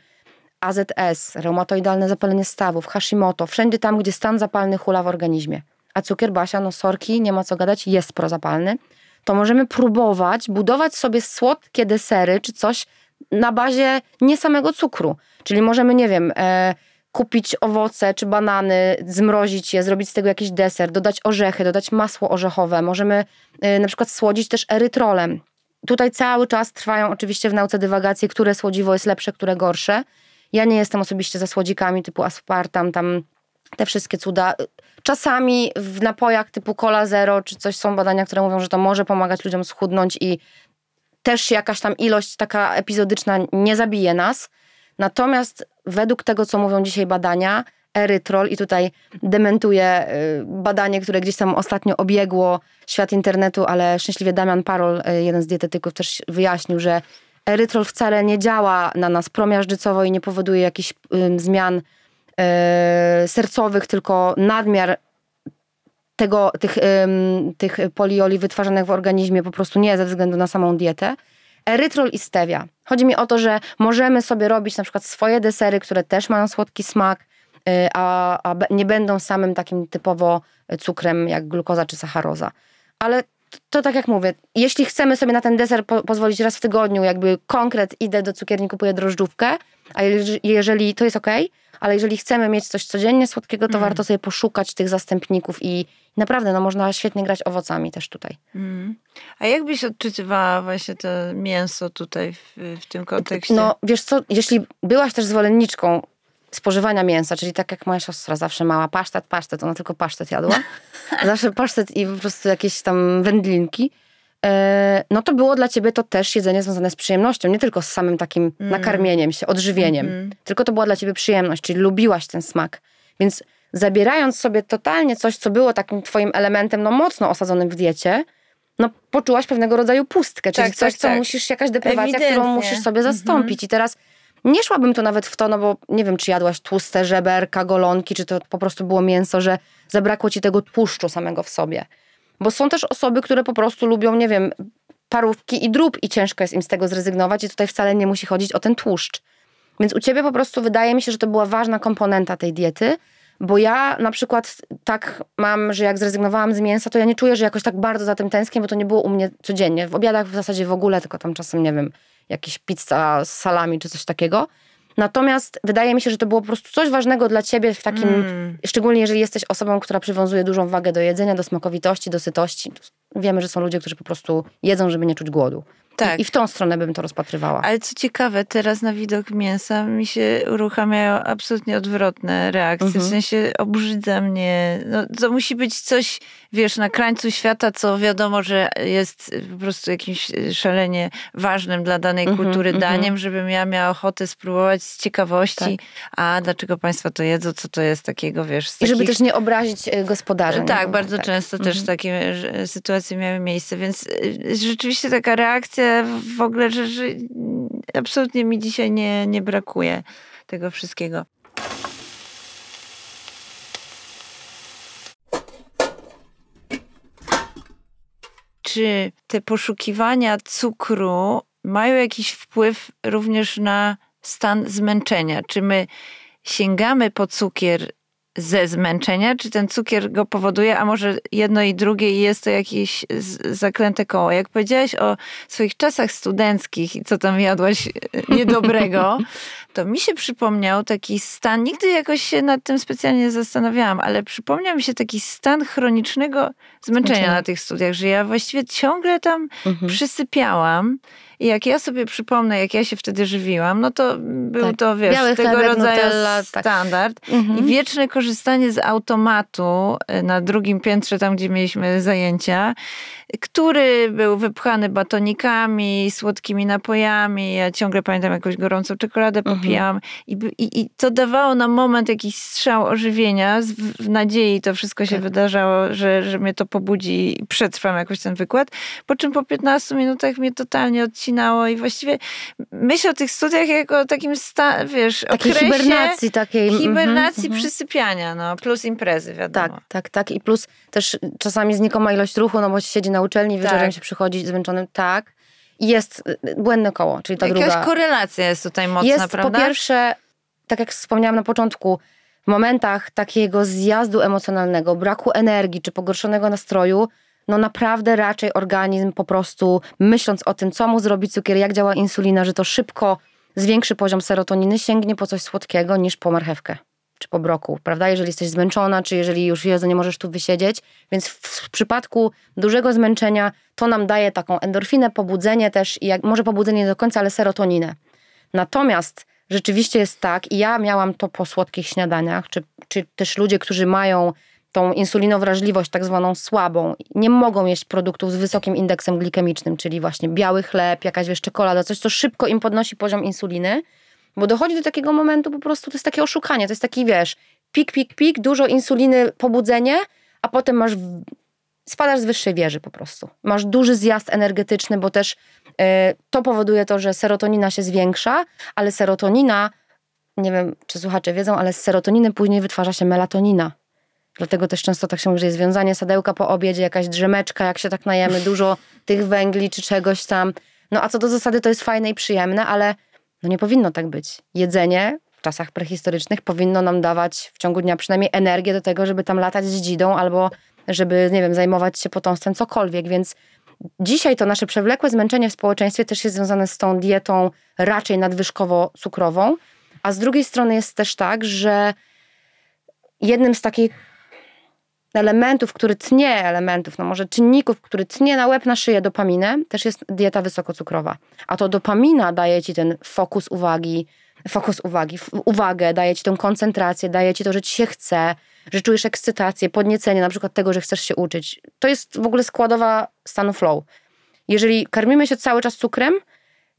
AZS, reumatoidalne zapalenie stawów, Hashimoto, wszędzie tam, gdzie stan zapalny hula w organizmie. A cukier Basia, no sorki, nie ma co gadać, jest prozapalny. To możemy próbować budować sobie słodkie desery czy coś na bazie nie samego cukru. Czyli możemy, nie wiem, e, kupić owoce czy banany, zmrozić je, zrobić z tego jakiś deser, dodać orzechy, dodać masło orzechowe. Możemy e, na przykład słodzić też erytrolem. Tutaj cały czas trwają oczywiście w nauce dywagacje, które słodziwo jest lepsze, które gorsze. Ja nie jestem osobiście za słodzikami typu aspartam, tam te wszystkie cuda. Czasami w napojach typu Cola Zero czy coś są badania, które mówią, że to może pomagać ludziom schudnąć i też jakaś tam ilość taka epizodyczna nie zabije nas. Natomiast według tego, co mówią dzisiaj badania, erytrol i tutaj dementuję y, badanie, które gdzieś tam ostatnio obiegło świat internetu, ale szczęśliwie Damian Parol, y, jeden z dietetyków, też wyjaśnił, że erytrol wcale nie działa na nas promiażdżycowo i nie powoduje jakichś zmian y, sercowych, tylko nadmiar tego, tych, tych polioli wytwarzanych w organizmie po prostu nie ze względu na samą dietę. Erytrol i stevia. Chodzi mi o to, że możemy sobie robić na przykład swoje desery, które też mają słodki smak, y, a, a nie będą samym takim typowo cukrem jak glukoza czy sacharoza. Ale to tak jak mówię, jeśli chcemy sobie na ten deser po pozwolić raz w tygodniu, jakby konkret idę do cukierni, kupuję drożdżówkę, a jeżeli to jest ok, ale jeżeli chcemy mieć coś codziennie słodkiego, to mm. warto sobie poszukać tych zastępników i naprawdę no, można świetnie grać owocami też tutaj. Mm. A jak byś odczytywała właśnie to mięso tutaj w, w tym kontekście? No wiesz co, jeśli byłaś też zwolenniczką spożywania mięsa, czyli tak jak moja siostra zawsze mała pasztet, pasztet, ona tylko pasztet jadła. *laughs* zawsze pasztet i po prostu jakieś tam wędlinki. E, no to było dla ciebie to też jedzenie związane z przyjemnością, nie tylko z samym takim mm. nakarmieniem się, odżywieniem, mm. tylko to była dla ciebie przyjemność, czyli lubiłaś ten smak. Więc zabierając sobie totalnie coś, co było takim twoim elementem, no mocno osadzonym w diecie, no poczułaś pewnego rodzaju pustkę, czyli tak, coś, tak, co tak. musisz, jakaś deprawacja, Ewidentnie. którą musisz sobie mhm. zastąpić. Mm -hmm. I teraz nie szłabym to nawet w to, no bo nie wiem, czy jadłaś tłuste żeberka, golonki, czy to po prostu było mięso, że zabrakło ci tego tłuszczu samego w sobie. Bo są też osoby, które po prostu lubią, nie wiem, parówki i drób i ciężko jest im z tego zrezygnować i tutaj wcale nie musi chodzić o ten tłuszcz. Więc u ciebie po prostu wydaje mi się, że to była ważna komponenta tej diety, bo ja na przykład tak mam, że jak zrezygnowałam z mięsa, to ja nie czuję, że jakoś tak bardzo za tym tęsknię, bo to nie było u mnie codziennie. W obiadach w zasadzie w ogóle, tylko tam czasem, nie wiem, jakieś pizza z salami czy coś takiego. Natomiast wydaje mi się, że to było po prostu coś ważnego dla ciebie w takim, mm. szczególnie jeżeli jesteś osobą, która przywiązuje dużą wagę do jedzenia, do smakowitości, do sytości. Wiemy, że są ludzie, którzy po prostu jedzą, żeby nie czuć głodu. Tak. I w tą stronę bym to rozpatrywała. Ale co ciekawe, teraz na widok mięsa mi się uruchamiają absolutnie odwrotne reakcje. Mhm. W sensie obrzydza mnie. No, to musi być coś, wiesz, na krańcu świata, co wiadomo, że jest po prostu jakimś szalenie ważnym dla danej mhm, kultury mhm. daniem, żebym ja miała ochotę spróbować z ciekawości, tak. a dlaczego państwo to jedzą, co to jest takiego, wiesz. I żeby też nie obrazić e, gospodarza. Tak, bardzo tak. często też mhm. takie sytuacje miały miejsce, więc e, rzeczywiście taka reakcja w ogóle, że, że absolutnie mi dzisiaj nie, nie brakuje tego wszystkiego. Czy te poszukiwania cukru mają jakiś wpływ również na stan zmęczenia? Czy my sięgamy po cukier ze zmęczenia, czy ten cukier go powoduje, a może jedno i drugie i jest to jakieś zaklęte koło. Jak powiedziałaś o swoich czasach studenckich i co tam jadłaś e, niedobrego, *laughs* to mi się przypomniał taki stan, nigdy jakoś się nad tym specjalnie zastanawiałam, ale przypomniał mi się taki stan chronicznego zmęczenia na tych studiach, że ja właściwie ciągle tam mhm. przysypiałam i jak ja sobie przypomnę, jak ja się wtedy żywiłam, no to był tak. to, wiesz, Biały tego chlebek, rodzaju Nutella, tak. standard. Tak. Mhm. I wieczne korzystanie z automatu e, na drugim piętrze, tam gdzie mieliśmy zajęcia, który był wypchany batonikami, słodkimi napojami. Ja ciągle pamiętam jakąś gorącą czekoladę mhm. I, i, I to dawało na moment jakiś strzał ożywienia. W, w nadziei to wszystko się tak. wydarzało, że, że mnie to pobudzi i przetrwam jakoś ten wykład. Po czym po 15 minutach mnie totalnie odcinało i właściwie myślę o tych studiach jako o takim, sta, wiesz, takiej okresie hibernacji takiej. Mhm, hibernacji, mhm. przysypiania, no, plus imprezy, wiadomo. Tak, tak, tak. I plus też czasami znikoma ilość ruchu, no bo się siedzi na uczelni, wieczorem tak. się przychodzi zmęczonym, tak. Jest y, błędne koło, czyli ta Jakaś druga. korelacja jest tutaj mocna, jest, prawda? Po pierwsze, tak jak wspomniałam na początku, w momentach takiego zjazdu emocjonalnego, braku energii czy pogorszonego nastroju, no naprawdę raczej organizm po prostu myśląc o tym, co mu zrobi cukier, jak działa insulina, że to szybko zwiększy poziom serotoniny, sięgnie po coś słodkiego niż po marchewkę czy po broku, prawda? Jeżeli jesteś zmęczona, czy jeżeli już Jezu, nie możesz tu wysiedzieć. Więc w przypadku dużego zmęczenia to nam daje taką endorfinę, pobudzenie też i jak, może pobudzenie nie do końca, ale serotoninę. Natomiast rzeczywiście jest tak, i ja miałam to po słodkich śniadaniach, czy, czy też ludzie, którzy mają tą insulinowrażliwość tak zwaną słabą, nie mogą jeść produktów z wysokim indeksem glikemicznym, czyli właśnie biały chleb, jakaś wiesz, czekolada, coś, co szybko im podnosi poziom insuliny, bo dochodzi do takiego momentu po prostu, to jest takie oszukanie, to jest taki, wiesz, pik, pik, pik, dużo insuliny, pobudzenie, a potem masz, spadasz z wyższej wieży po prostu. Masz duży zjazd energetyczny, bo też y, to powoduje to, że serotonina się zwiększa, ale serotonina, nie wiem, czy słuchacze wiedzą, ale z serotoniny później wytwarza się melatonina. Dlatego też często tak się mówi, że jest związanie sadełka po obiedzie, jakaś drzemeczka, jak się tak najemy, dużo tych węgli czy czegoś tam. No a co do zasady to jest fajne i przyjemne, ale no nie powinno tak być. Jedzenie w czasach prehistorycznych powinno nam dawać w ciągu dnia przynajmniej energię do tego, żeby tam latać z dzidą albo żeby, nie wiem, zajmować się potomstwem, cokolwiek, więc dzisiaj to nasze przewlekłe zmęczenie w społeczeństwie też jest związane z tą dietą raczej nadwyżkowo-cukrową, a z drugiej strony jest też tak, że jednym z takich elementów, który tnie elementów, no może czynników, który tnie na łeb, na szyję dopaminę, też jest dieta wysokocukrowa. A to dopamina daje ci ten fokus uwagi, fokus uwagi, uwagę, daje ci tę koncentrację, daje ci to, że ci się chce, że czujesz ekscytację, podniecenie na przykład tego, że chcesz się uczyć. To jest w ogóle składowa stanu flow. Jeżeli karmimy się cały czas cukrem,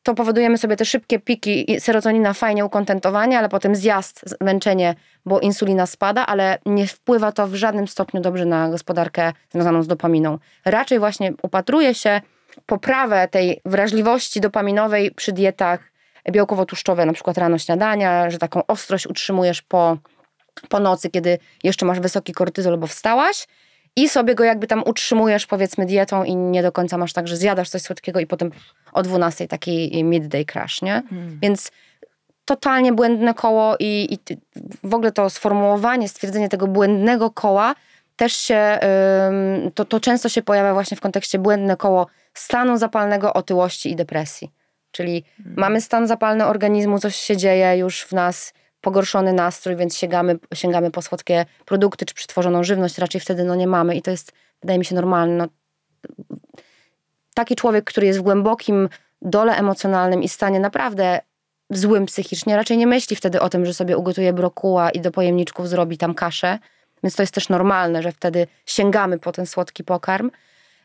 to powodujemy sobie te szybkie piki serotonina fajnie ukontentowanie, ale potem zjazd, zmęczenie, bo insulina spada, ale nie wpływa to w żadnym stopniu dobrze na gospodarkę związaną z dopaminą. Raczej właśnie upatruje się poprawę tej wrażliwości dopaminowej przy dietach białkowo-tłuszczowe, na przykład rano śniadania, że taką ostrość utrzymujesz po, po nocy, kiedy jeszcze masz wysoki kortyzol, bo wstałaś, i sobie go jakby tam utrzymujesz powiedzmy dietą i nie do końca masz tak, że zjadasz coś słodkiego i potem o 12 taki midday crash, nie? Hmm. Więc totalnie błędne koło i, i, w ogóle to sformułowanie, stwierdzenie tego błędnego koła też się, to, to często się pojawia właśnie w kontekście błędne koło stanu zapalnego, otyłości i depresji. Czyli hmm. mamy stan zapalny organizmu, coś się dzieje już w nas, pogorszony nastrój, więc sięgamy, sięgamy po słodkie produkty czy przetworzoną żywność, raczej wtedy no nie mamy i to jest, wydaje mi się, normalne. No, taki człowiek, który jest w głębokim dole emocjonalnym i stanie naprawdę złym psychicznie, raczej nie myśli wtedy o tym, że sobie ugotuje brokuła i do pojemniczków zrobi tam kaszę, więc to jest też normalne, że wtedy sięgamy po ten słodki pokarm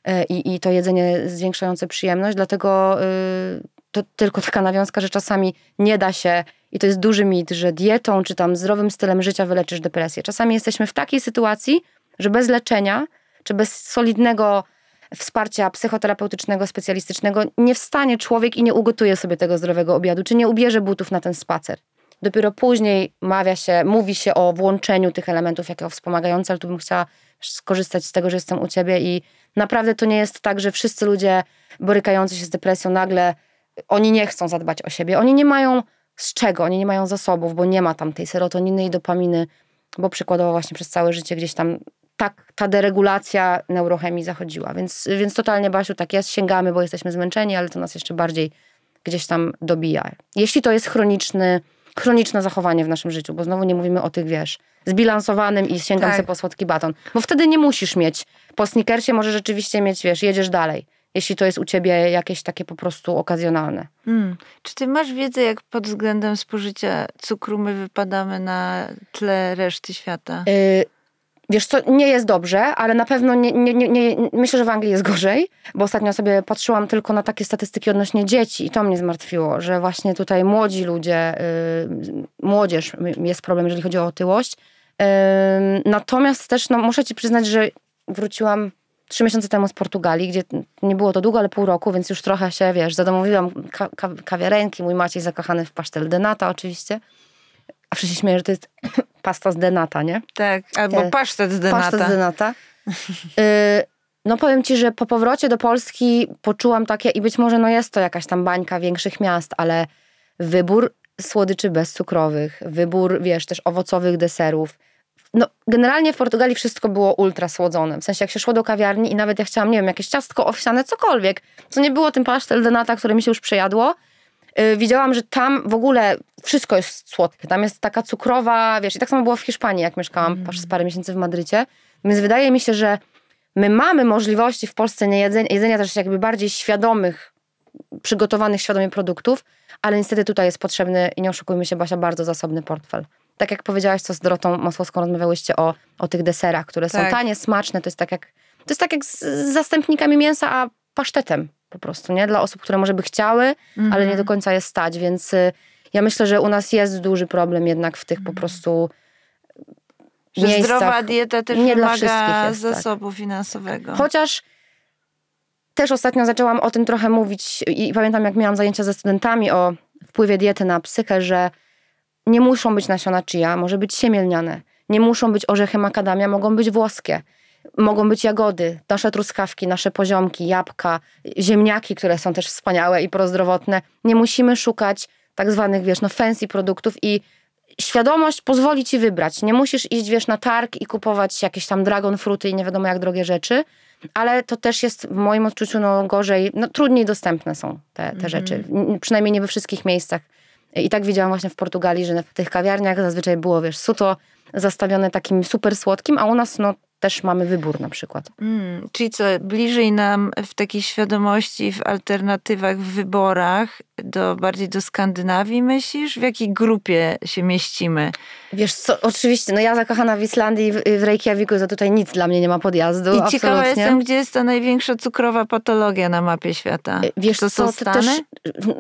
e, i, i to jedzenie zwiększające przyjemność, dlatego yy, to tylko taka nawiązka, że czasami nie da się i to jest duży mit, że dietą czy tam zdrowym stylem życia wyleczysz depresję. Czasami jesteśmy w takiej sytuacji, że bez leczenia czy bez solidnego wsparcia psychoterapeutycznego, specjalistycznego nie wstanie człowiek i nie ugotuje sobie tego zdrowego obiadu, czy nie ubierze butów na ten spacer. Dopiero później mawia się, mówi się o włączeniu tych elementów jako wspomagające, ale tu bym chciała skorzystać z tego, że jestem u ciebie i naprawdę to nie jest tak, że wszyscy ludzie borykający się z depresją nagle oni nie chcą zadbać o siebie. Oni nie mają z czego, oni nie mają zasobów, bo nie ma tam tej serotoniny i dopaminy, bo przykładowo właśnie przez całe życie gdzieś tam tak ta deregulacja neurochemii zachodziła. Więc, więc totalnie, Basiu, tak jest, sięgamy, bo jesteśmy zmęczeni, ale to nas jeszcze bardziej gdzieś tam dobija. Jeśli to jest chroniczny, chroniczne zachowanie w naszym życiu, bo znowu nie mówimy o tych, wiesz, zbilansowanym i sięgam tak. sobie po słodki baton. Bo wtedy nie musisz mieć, po sneakersie może rzeczywiście mieć, wiesz, jedziesz dalej jeśli to jest u ciebie jakieś takie po prostu okazjonalne. Hmm. Czy ty masz wiedzę, jak pod względem spożycia cukru my wypadamy na tle reszty świata? Y Wiesz co, nie jest dobrze, ale na pewno nie, nie, nie, nie, myślę, że w Anglii jest gorzej, bo ostatnio sobie patrzyłam tylko na takie statystyki odnośnie dzieci i to mnie zmartwiło, że właśnie tutaj młodzi ludzie, yy, młodzież jest problem, jeżeli chodzi o otyłość. Yy, natomiast też no, muszę ci przyznać, że wróciłam trzy miesiące temu z Portugalii, gdzie nie było to długo, ale pół roku, więc już trochę się, wiesz, zadomowiłam ka ka kawiarenki. Mój Maciej zakochany w pasztel denata oczywiście. A wszyscy się śmieją, że to jest *coughs* pasta z denata, nie? Tak, albo e, pasztet z denata. Pasztet z denata. y no powiem ci, że po powrocie do Polski poczułam takie, i być może no jest to jakaś tam bańka większych miast, ale wybór słodyczy bezcukrowych, wybór, wiesz, też owocowych deserów, no, generalnie w Portugalii wszystko było ultra słodzone. W sensie, jak się szło do kawiarni i nawet ja chciałam, nie wiem, jakieś ciastko owsiane, cokolwiek, co nie było tym pasztel de nata, które mi się już przejadło, yy, widziałam, że tam w ogóle wszystko jest słodkie. Tam jest taka cukrowa, wiesz, i tak samo było w Hiszpanii, jak mieszkałam mm. przez parę miesięcy w Madrycie. Więc wydaje mi się, że my mamy możliwości w Polsce nie jedzenia, jedzenia też jakby bardziej świadomych przygotowanych świadomie produktów, ale niestety tutaj jest potrzebny, i nie oszukujmy się, Basia, bardzo zasobny portfel. Tak jak powiedziałaś, co z Dorotą Masłowską rozmawiałyście o, o tych deserach, które Tak. są tanie, smaczne, to jest tak jak, to jest tak jak z, z zastępnikami mięsa, a pasztetem po prostu, nie? Dla osób, które może by chciały, ale nie do końca je stać, więc y, ja myślę, że u nas jest duży problem jednak w tych po prostu Że miejscach. zdrowa dieta też nie dla wymaga wszystkich jest, tak. zasobu finansowego. Chociaż też ostatnio zaczęłam o tym trochę mówić i pamiętam, jak miałam zajęcia ze studentami o wpływie diety na psychę, że nie muszą być nasiona chia, może być siemielniane. Nie muszą być orzechy makadamia, mogą być włoskie. Mogą być jagody, nasze truskawki, nasze poziomki, jabłka, ziemniaki, które są też wspaniałe i prozdrowotne. Nie musimy szukać tak zwanych, wiesz, no fancy produktów i świadomość pozwoli ci wybrać. Nie musisz iść, wiesz, na targ i kupować jakieś tam dragon fruty i nie wiadomo jak drogie rzeczy, ale to też jest w moim odczuciu no gorzej, no trudniej dostępne są te, te rzeczy. N- Przynajmniej nie we wszystkich miejscach. I tak widziałam właśnie w Portugalii, że w tych kawiarniach zazwyczaj było, wiesz, suto zastawione takim super słodkim, a u nas no też mamy wybór na przykład. Mm, czyli co, bliżej nam w takiej świadomości, w alternatywach, w wyborach, do, bardziej do Skandynawii myślisz? W jakiej grupie się mieścimy? Wiesz co, oczywiście, no ja zakochana w Islandii w, Reykjaviku, to tutaj nic dla mnie nie ma podjazdu, I absolutnie. ciekawa jestem, gdzie jest ta największa cukrowa patologia na mapie świata. Wiesz to co, są to Stany? też,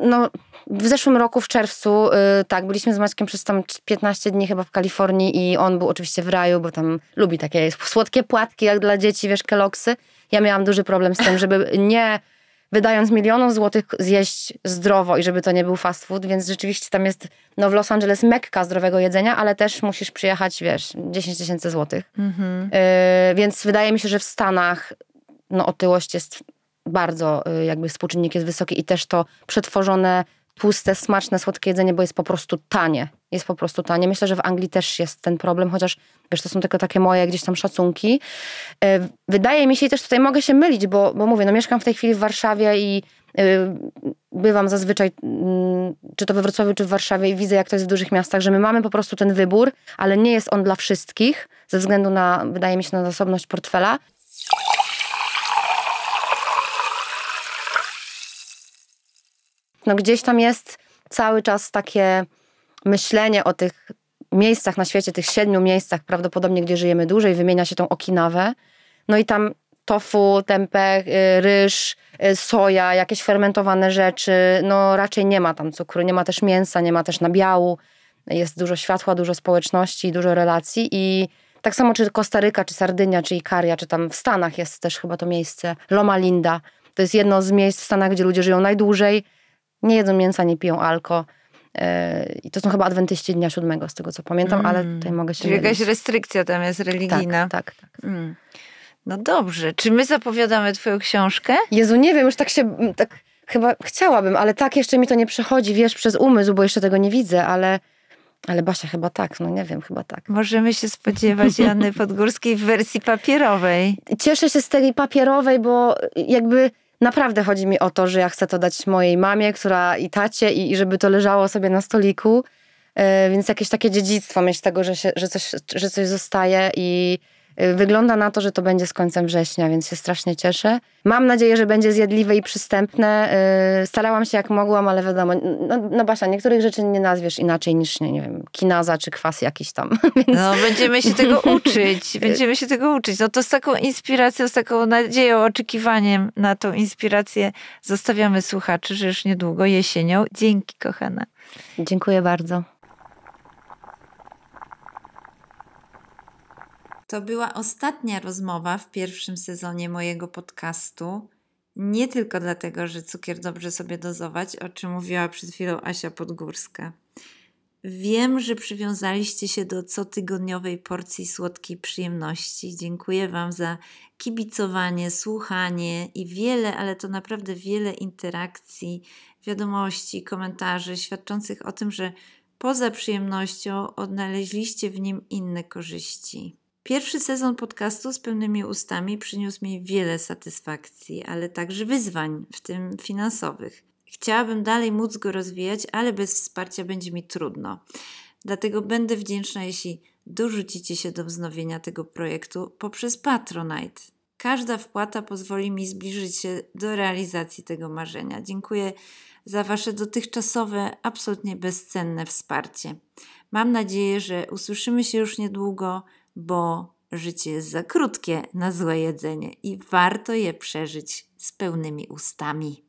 no, w zeszłym roku w czerwcu, y, tak, byliśmy z Maćkiem przez tam 15 dni chyba w Kalifornii i on był oczywiście w raju, bo tam lubi takie słodkie płatki jak dla dzieci, wiesz, keloksy. Ja miałam duży problem z tym, żeby nie wydając milionów złotych zjeść zdrowo i żeby to nie był fast food, więc rzeczywiście tam jest, no w Los Angeles mekka zdrowego jedzenia, ale też musisz przyjechać, wiesz, 10 tysięcy złotych. Mhm. Y, więc wydaje mi się, że w Stanach no, otyłość jest bardzo, y, jakby współczynnik jest wysoki i też to przetworzone, tłuste, smaczne, słodkie jedzenie, bo jest po prostu tanie. Jest po prostu tanie. Myślę, że w Anglii też jest ten problem, chociaż wiesz, to są tylko takie moje gdzieś tam szacunki. Y, Wydaje mi się i też tutaj mogę się mylić, bo, bo mówię, no mieszkam w tej chwili w Warszawie i y, bywam zazwyczaj, mm, czy to we Wrocławiu, czy w Warszawie i widzę, jak to jest w dużych miastach, że my mamy po prostu ten wybór, ale nie jest on dla wszystkich, ze względu na, wydaje mi się, na zasobność portfela. No gdzieś tam jest cały czas takie myślenie o tych miejscach na świecie, tych siedmiu miejscach prawdopodobnie, gdzie żyjemy dłużej, wymienia się tą Okinawę. No i tam tofu, tempeh, y, ryż, y, soja, jakieś fermentowane rzeczy. No raczej nie ma tam cukru, nie ma też mięsa, nie ma też nabiału. Jest dużo światła, dużo społeczności, dużo relacji i tak samo czy Kostaryka, czy Sardynia, czy Ikaria, czy tam w Stanach jest też chyba to miejsce, Loma Linda. To jest jedno z miejsc w Stanach, gdzie ludzie żyją najdłużej, nie jedzą mięsa, nie piją alko. Yy, I to są chyba adwentyści dnia siódmego, z tego co pamiętam, ale tutaj mogę się Czyli jakaś mylić. restrykcja tam jest religijna. Tak, tak, tak. Mm. No dobrze. Czy my zapowiadamy twoją książkę? Jezu, nie wiem, już tak się, tak chyba chciałabym, ale tak jeszcze mi to nie przechodzi, wiesz, przez umysł, bo jeszcze tego nie widzę, ale, ale Basia chyba tak, no nie wiem, chyba tak. Możemy się spodziewać *laughs* Janny Podgórskiej w wersji papierowej. Cieszę się z tej papierowej, bo jakby naprawdę chodzi mi o to, że ja chcę to dać mojej mamie, która i tacie, i, i żeby to leżało sobie na stoliku, E, więc jakieś takie dziedzictwo mieć tego, że, się, że, coś, że coś zostaje i wygląda na to, że to będzie z końcem września, więc się strasznie cieszę. Mam nadzieję, że będzie zjadliwe i przystępne. E, Starałam się jak mogłam, ale wiadomo, no, no Basia, niektórych rzeczy nie nazwiesz inaczej niż, nie, nie wiem, kinaza czy kwas jakiś tam, *laughs* więc No, będziemy się tego *laughs* uczyć. Będziemy się tego uczyć. No to z taką inspiracją, z taką nadzieją, oczekiwaniem na tą inspirację zostawiamy słuchaczy, że już niedługo jesienią. Dzięki, kochana. dziękuję bardzo. To była ostatnia rozmowa w pierwszym sezonie mojego podcastu. Nie tylko dlatego, że cukier dobrze sobie dozować, o czym mówiła przed chwilą Asia Podgórska. Wiem, że przywiązaliście się do cotygodniowej porcji słodkiej przyjemności. Dziękuję Wam za kibicowanie, słuchanie i wiele, ale to naprawdę wiele interakcji, wiadomości, komentarzy świadczących o tym, że poza przyjemnością odnaleźliście w nim inne korzyści. Pierwszy sezon podcastu z pełnymi ustami przyniósł mi wiele satysfakcji, ale także wyzwań, w tym finansowych. Chciałabym dalej móc go rozwijać, ale bez wsparcia będzie mi trudno. Dlatego będę wdzięczna, jeśli dorzucicie się do wznowienia tego projektu poprzez Patronite. Każda wpłata pozwoli mi zbliżyć się do realizacji tego marzenia. Dziękuję za Wasze dotychczasowe, absolutnie bezcenne wsparcie. Mam nadzieję, że usłyszymy się już niedługo, bo życie jest za krótkie na złe jedzenie i warto je przeżyć z pełnymi ustami.